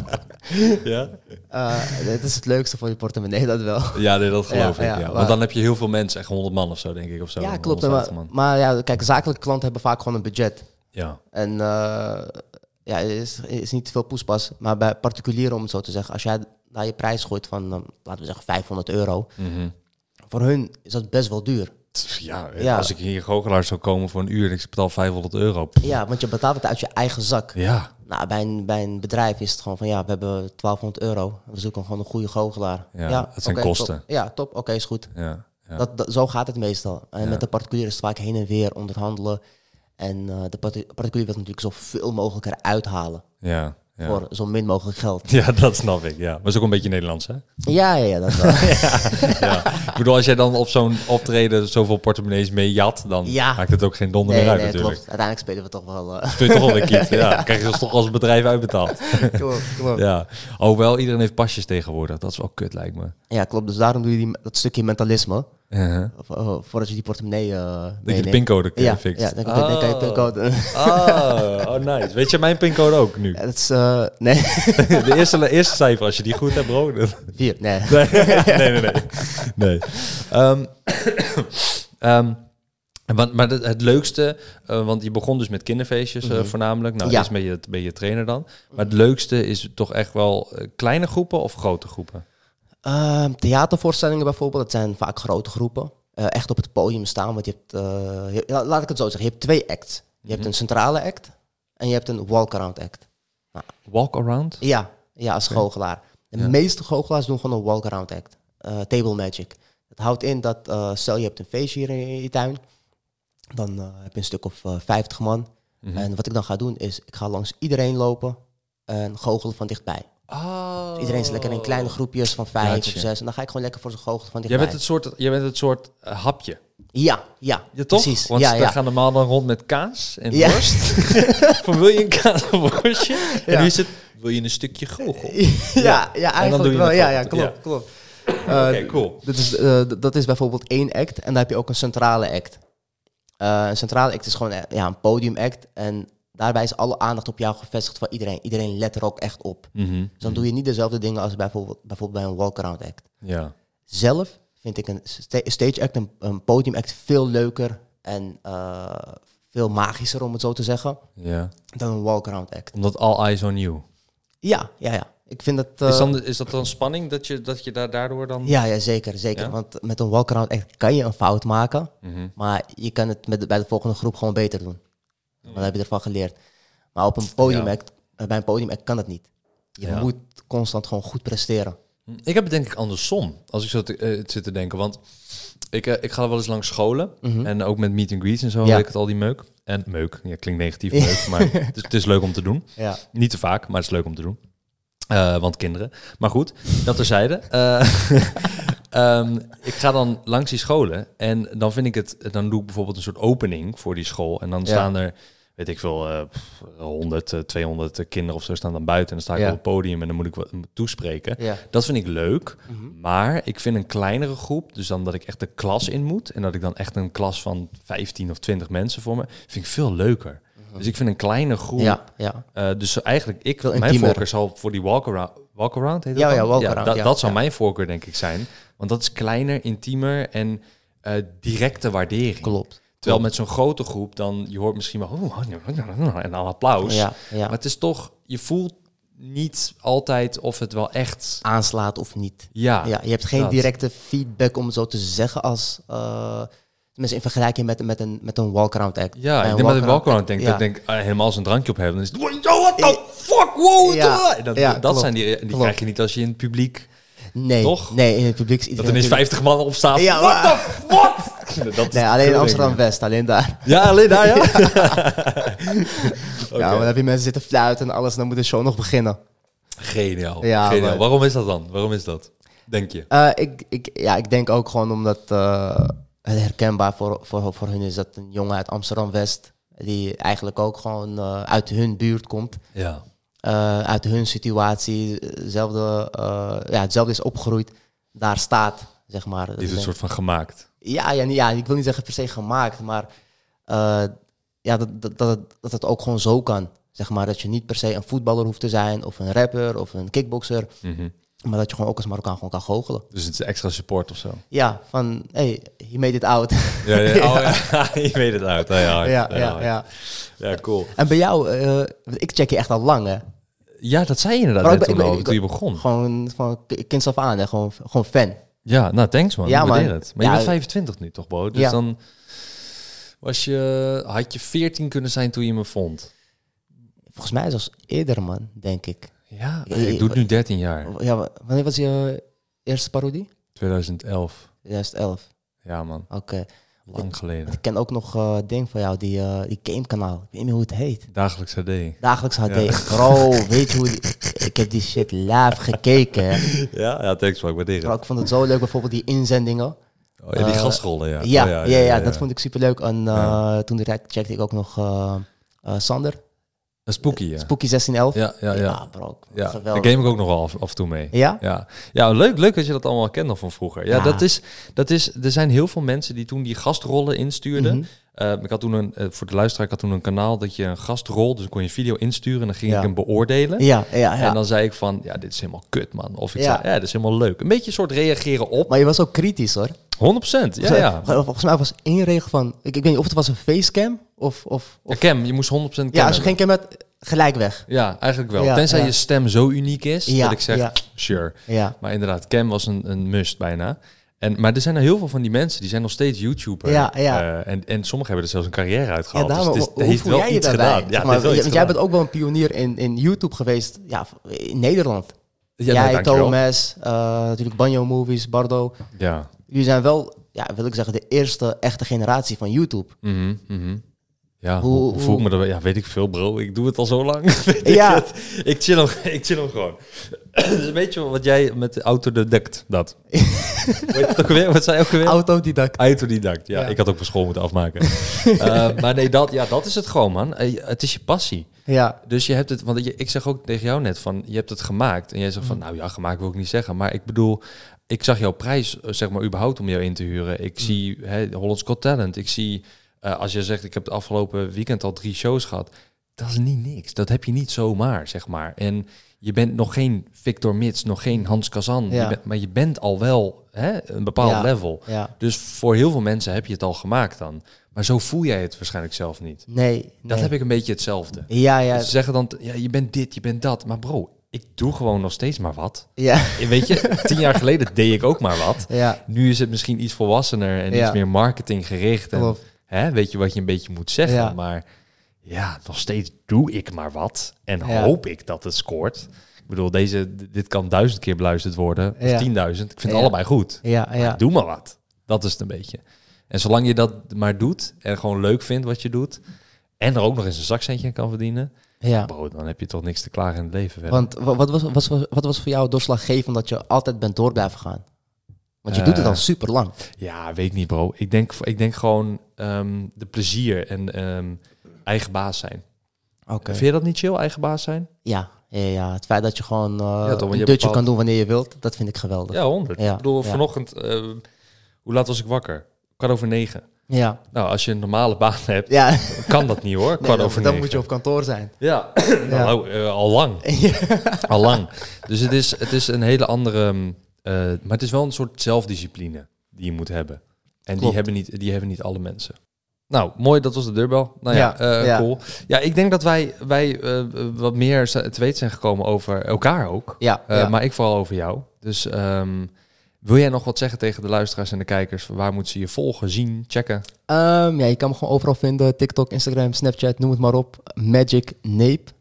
Ja? Eh Het is het leukste voor je portemonnee, dat wel. Ja, nee, dat geloof Ja, ik. ja, Ja, maar- Want dan heb je heel veel mensen, echt 100 man of zo, denk ik. Of zo. ja, klopt. 150 Maar, maar ja, kijk, zakelijke klanten hebben vaak gewoon een budget. Ja. En eh, ja, het is, is niet te veel poespas. Maar bij particulieren, om het zo te zeggen, als jij naar je prijs gooit van, laten we zeggen, 500 euro. Mhm. Voor hun is dat best wel duur. Ja, Ja. als ik hier goochelaar zou komen voor een uur en ik betaal 500 euro. Pff, Ja, want je betaalt het uit je eigen zak. Ja, Nou, bij een, bij een bedrijf is het gewoon van ja, we hebben 1200 euro. We zoeken gewoon een goede goochelaar. Ja, het zijn kosten. top. Ja, top. Oké, is goed. ja, ja. Dat, dat- zo gaat het meestal. En Ja. met de particulier is het vaak heen en weer onderhandelen. En eh, de parti- particulier wil natuurlijk zoveel mogelijk eruit halen. ja, ja. Voor zo min mogelijk geld. Ja, dat snap ik. Ja. Maar is ook een beetje Nederlands, hè? Ja, ja, ja, dat wel. ja. Ik bedoel, als jij dan op zo'n optreden zoveel portemonnees mee jat, dan maakt het ook geen donder nee, meer uit nee, natuurlijk. klopt. Uiteindelijk spelen we toch wel... eh Kun je toch wel een kiet. Ja. Krijg je dus toch als bedrijf uitbetaald. klopt, klopt. Ja. Oh, wel, iedereen heeft pasjes tegenwoordig. Dat is wel kut, lijkt me. Ja, klopt. Dus daarom doe je die, dat stukje mentalisme. Uh-huh. Of, eh, voordat je die portemonnee eh Dat je de pincode Ja, fixt. ja dan, kan- dan kan je pincode... Oh, oh, nice. Weet je mijn pincode ook nu? Ja, dat is... eh, nee, De eerste, eerste cijfer, als je die goed hebt, bro. dan- vier. Nee. Nee, nee, nee. nee. Ehm, ehm, want, maar het, het leukste, eh, want je begon dus met kinderfeestjes Mhm. voornamelijk. Nou, Ja. eerst ben je, ben je trainer dan. Maar het leukste is toch echt wel kleine groepen of grote groepen? Ehm, theatervoorstellingen bijvoorbeeld, dat zijn vaak grote groepen. Eh, echt op het podium staan, want je hebt, eh, je- la- laat ik het zo zeggen, je hebt twee acts. Je hebt Mhm. een centrale act en je hebt een walk-around act. Walk around? Ja, ja als goochelaar. De Ja. meeste goochelaars doen gewoon een walk-around act. Eh, table magic. Het houdt in dat, stel je hebt een feestje hier in je tuin, dan heb je een stuk of eh 50 man. Mhm. En wat ik dan ga doen is, ik ga langs iedereen lopen en goochelen van dichtbij. Oh. Dus iedereen is lekker in kleine groepjes van vijf Gotcha. of zes. En dan ga ik gewoon lekker voor ze goochelen van Jij dichtbij. bent het soort, jij bent het soort eh, hapje. Ja, ja. Ja, toch? Precies. Want ja, ze ja. gaan normaal dan rond met kaas en Ja. worst. Van wil je een kaasworstje? En Ja. nu is het, wil je een stukje goochel? ja, ja, doe eigenlijk je wel. Ja, ja, klopt, Ja. klopt. Oké, Eh, cool. dat, is, eh, dat is bijvoorbeeld één act en dan heb je ook een centrale act. Eh, een centrale act is gewoon ja, een podiumact en daarbij is alle aandacht op jou gevestigd van iedereen. Iedereen let er ook echt op. Mhm. Dus dan doe je niet dezelfde dingen als bijvoorbeeld, bijvoorbeeld bij een walk-around act. Ja. Zelf vind ik een sta- stage act, een, een podium act veel leuker en eh, veel magischer, om het zo te zeggen, ja. dan een walk-around act. Omdat all eyes on you. Ja, ja, ja. Ik vind dat... is, eh, dan, is dat dan spanning dat je, dat je daar daardoor dan... Ja, ja, zeker, zeker. Ja? Want met een walk-around act kan je een fout maken, Mhm. maar je kan het met bij de volgende groep gewoon beter doen. Want dan heb je ervan geleerd. Maar op een podium act, eh, bij een podium act kan dat niet. Je moet constant gewoon goed presteren. Ik heb het denk ik andersom, als ik zo te, eh, zit te denken. Want ik, eh, ik ga wel eens langs scholen. Mhm. En ook met meet and greets en zo, Ja. ik het al, die meuk. En meuk, ja, klinkt negatief meuk, maar het is, het is leuk om te doen. Ja. Niet te vaak, maar het is leuk om te doen. Want kinderen. Maar goed, dat terzijde. Eh ehm, ik ga dan langs die scholen en dan vind ik het... Dan doe ik bijvoorbeeld een soort opening voor die school. En dan Ja. staan er, weet ik veel, eh, pff, 100, eh, 200 kinderen of zo staan dan buiten. En dan sta ik Ja. op het podium en dan moet ik wat toespreken. Ja. Dat vind ik leuk. Mhm. Maar ik vind een kleinere groep, dus dan dat ik echt de klas in moet en dat ik dan echt een klas van 15 of 20 mensen voor me, vind ik veel leuker. Dus ik vind een kleine groep. Mhm. Ja, ja. eh, dus eigenlijk, ik, Veel mijn intiemer. voorkeur zal voor die walk-around, walk-around heet dat Ja, ja, walk-around, dat, ja, dat zou ja. mijn voorkeur denk ik zijn. Want dat is kleiner, intiemer en eh, directe waardering. Klopt. Terwijl met zo'n grote groep dan, je hoort misschien wel, oh, en dan applaus. Ja, ja. Maar het is toch, je voelt niet altijd of het wel echt, Aanslaat of niet. ja, Ja, je hebt geen dat. directe feedback, om het zo te zeggen, als... eh tenminste, in vergelijking met, met een, met een walk-around act. Ja, ik een denk dat ik walk-around denk, ja. dat ik denk, ah, helemaal als een drankje op hebben, dan is het, yo, what the fuck, wow, Ja, dat, ja, dat klopt, zijn die, die klopt. krijg je niet als je in het publiek, Nee, Toch? nee, in het publiek is dat iedereen... ineens 50 man op staat. Ja, what the what? Dat is Nee, alleen in Amsterdam-West, alleen daar. Ja, alleen daar, ja. Ja, maar dan heb je mensen zitten fluiten en alles, dan moet de show nog beginnen. Geniaal, Ja, geniaal. maar- Waarom is dat dan? Waarom is dat? Denk je? Eh, ik, ik, ja, ik denk ook gewoon omdat eh, het herkenbaar voor, voor, voor hun is dat een jongen uit Amsterdam-West, die eigenlijk ook gewoon eh, uit hun buurt komt, Ja. Eh, uit hun situatie, hetzelfde, eh, ja, hetzelfde is opgegroeid, daar staat, zeg maar. Die is een soort van gemaakt. Ja, ja, ja, ik wil niet zeggen per se gemaakt, maar eh, ja, dat, dat, dat, het- dat het ook gewoon zo kan. Zeg maar dat je niet per se een voetballer hoeft te zijn, of een rapper, of een kickboxer, Mhm. Maar dat je gewoon ook als Marokkaan gewoon kan goochelen. Dus het is extra support of zo. Ja, van, hey, he made it out. Ja, ja. Oh, ja. je weet het uit. Ja, ja, ja, ja, ja, ja. ja, cool. En bij jou, eh, ik check je echt al lang, hè? Ja, dat zei je inderdaad ik ben- toen, al, je begon. Gewoon van k- kinds af aan, hè? Gewoon, gewoon fan. Ja, nou thanks man. Ja, ik waardeer het. Maar je bent 25 nu toch, Bo? Dus ja. dan was je, had je 14 kunnen zijn toen je me vond. Volgens mij zelfs eerder, man, denk ik. Ja, Ja, ik doe het nu 13 jaar. Ja, wa- wanneer was je eerste parodie? 2011. 2011. Ja man, Oké. lang geleden. Ik ken ook nog eh ding van jou, die, eh die gamekanaal. Ik weet niet meer hoe het heet. Dagelijks HD. Dagelijks HD. Ja. Bro, weet je hoe... die- ik heb die shit live gekeken. hè. Ja, ja thanks man, ik waardeer Bro, het. ik vond het zo leuk, bijvoorbeeld die inzendingen. Oh, ja, die Eh, gastrollen, ja. Ja, Oh, ja, ja, dat vond ik super leuk. En uh, Ja. toen direct checkte ik ook nog eh, eh, Sander. Een spooky, ja. Spooky 1611. Ja, ja, ja. bro. Ja, daar game ik ook nog wel af, af en toe mee. Ja? Ja, ja leuk, leuk dat je dat allemaal kent nog van vroeger. Ja, Ja. Dat, is, dat is, er zijn heel veel mensen die toen die gastrollen instuurden. Mhm. Eh, ik had toen een, eh, voor de luisteraar, ik had toen een kanaal dat je een gastrol, dus dan kon je video insturen en dan ging Ja. ik hem beoordelen. Ja, ja, ja. En dan zei ik van, ja, dit is helemaal kut, man. Of ik Ja. zei, ja, dit is helemaal leuk. Een beetje een soort reageren op. Maar je was ook kritisch, hoor. 100%, ja, ja. Vol- Volgens mij was één regel van... Ik, ik weet niet of het was een facecam of... of, Ja, of Cam, je moest 100% Cam ja, als je geen cam hebt, gelijk weg. Ja, eigenlijk wel. Ja, Tenzij ja. je stem zo uniek is, Ja, dat ik zeg, ja. sure. Ja. Maar inderdaad, Cam was een, een must bijna. En, maar er zijn er heel veel van die mensen, die zijn nog steeds YouTuber. Ja, ja. Eh, en, en sommigen hebben er zelfs een carrière Ja, uitgehaald. daarom, dus het, is, hoe heeft voel wel jij je iets daarbij? gedaan. Ja, maar, want jij bent ook wel een pionier in, in YouTube geweest, ja, in Nederland. Ja, jij, nee. Thomas, eh, natuurlijk Banjo Movies, Bardo. Ja. Jullie zijn wel, ja, wil ik zeggen, de eerste echte generatie van YouTube. Mhm. Ja, Hoe- hoe, hoe voel ik me dat? Ja, weet ik veel, bro. Ik doe het al zo lang. Ik, Ja. ik chill hem, ik chill hem gewoon. dus weet je wat jij met de autodidact, dat. Weet je het ook alweer? Wat zei je ook alweer? Autodidact. Autodidact, ja. Ja. Ik had ook van school moeten afmaken. Eh, maar nee, dat, ja, dat is het gewoon, man. Eh, Het is je passie. Ja, Dus je hebt het, want je- ik zeg ook tegen jou net van, je hebt het gemaakt. En jij zegt van, Mm. nou ja, gemaakt wil ik niet zeggen. Maar ik bedoel, ik zag jouw prijs, eh, zeg maar, überhaupt om jou in te huren. Mm. Ik zie hè, Hollands Got Talent. Ik zie, eh, als je zegt, ik heb het afgelopen weekend al drie shows gehad. dat is niet niks. Dat heb je niet zomaar, zeg maar. En je bent nog geen Victor Mits, nog geen Hans Kazan. Ja. Je bent, maar je bent al wel hè, een bepaald Ja. level. Ja. Dus voor heel veel mensen heb je het al gemaakt dan. Maar zo voel jij het waarschijnlijk zelf niet. Nee. Dat nee. heb ik een beetje hetzelfde. Ja, ja. Ze zeggen dan, ja, je bent dit, je bent dat. Maar bro, ik doe gewoon nog steeds maar wat. Ja. Weet je, tien jaar geleden deed ik ook maar wat. Ja. Nu is het misschien iets volwassener en Ja. iets meer marketinggericht. En Klopt. Hè, weet je wat je een beetje moet zeggen. Ja. Maar ja, nog steeds doe ik maar wat. En Ja. hoop ik dat het scoort. Ik bedoel, deze, dit kan duizend keer beluisterd worden. Of Ja. tienduizend. Ik vind het allebei goed. Ja, Maar ja. doe maar wat. Dat is het een beetje. En zolang je dat maar doet en gewoon leuk vindt wat je doet... en er ook nog eens een zakcentje aan kan verdienen... ja. Bro, dan heb je toch niks te klagen in het leven verder. Want wa- wat was, was, wat was voor jou doorslaggevend dat je altijd bent door blijven gaan? Want je Eh, doet het al super lang. Ja, weet ik niet, bro. Ik denk, ik denk gewoon ehm, de plezier en ehm, eigen baas zijn. Oké. Vind je dat niet chill, eigen baas zijn? Ja, ja, ja, het feit dat je gewoon eh, Ja, toch, want je een dutje bepaald- kan doen wanneer je wilt, dat vind ik geweldig. Ja, honderd. Ja, Ik bedoel, ja. vanochtend, eh, hoe laat was ik wakker? Kwart over negen. Ja, Nou, als je een normale baan hebt, ja. kan dat niet hoor. Kwart dan, over dan negen. moet je op kantoor zijn. Ja, nou, eh, al lang. Al lang. Dus het is, het is een hele andere... eh, maar het is wel een soort zelfdiscipline die je moet hebben. En die hebben, niet, die hebben niet alle mensen. Nou, mooi, dat was de deurbel. Nou ja, Ja, eh, ja. cool. Ja, ik denk dat wij, wij eh, wat meer te weten zijn gekomen over elkaar ook. Ja, Eh, ja. Maar ik vooral over jou. Dus ehm, wil jij nog wat zeggen tegen de luisteraars en de kijkers? Waar moeten ze je volgen, zien, checken? Ehm, ja, je kan me gewoon overal vinden. TikTok, Instagram, Snapchat, noem het maar op. Magic Nape.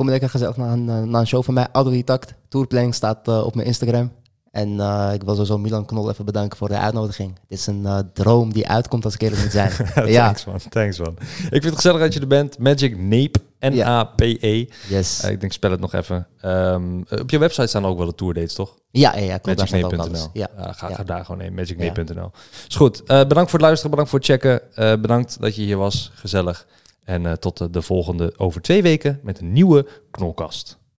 Kom lekker gezellig naar een, eh, naar een show van mij. Autodidact. Tourplanning staat eh, op mijn Instagram. En eh, ik wil sowieso Milan Knol even bedanken voor de uitnodiging. Dit is een droom die uitkomt als ik eerlijk moet zijn. ja, Thanks man, thanks man. Ik vind het gezellig dat je er bent. Magic Nape, N-A-P-E. yes. Ik denk, spel het nog even. Ehm, eh, op je website staan ook wel de tourdates, toch? ja, ja, ja, klopt. Magicnape.nl. Ja. Ja, ga, ja. ga daar gewoon heen, magicnape.nl. Is goed. Bedankt voor het luisteren, bedankt voor het checken. Bedankt dat je hier was, gezellig. En eh, tot de, de volgende over twee weken met een nieuwe Knolkast.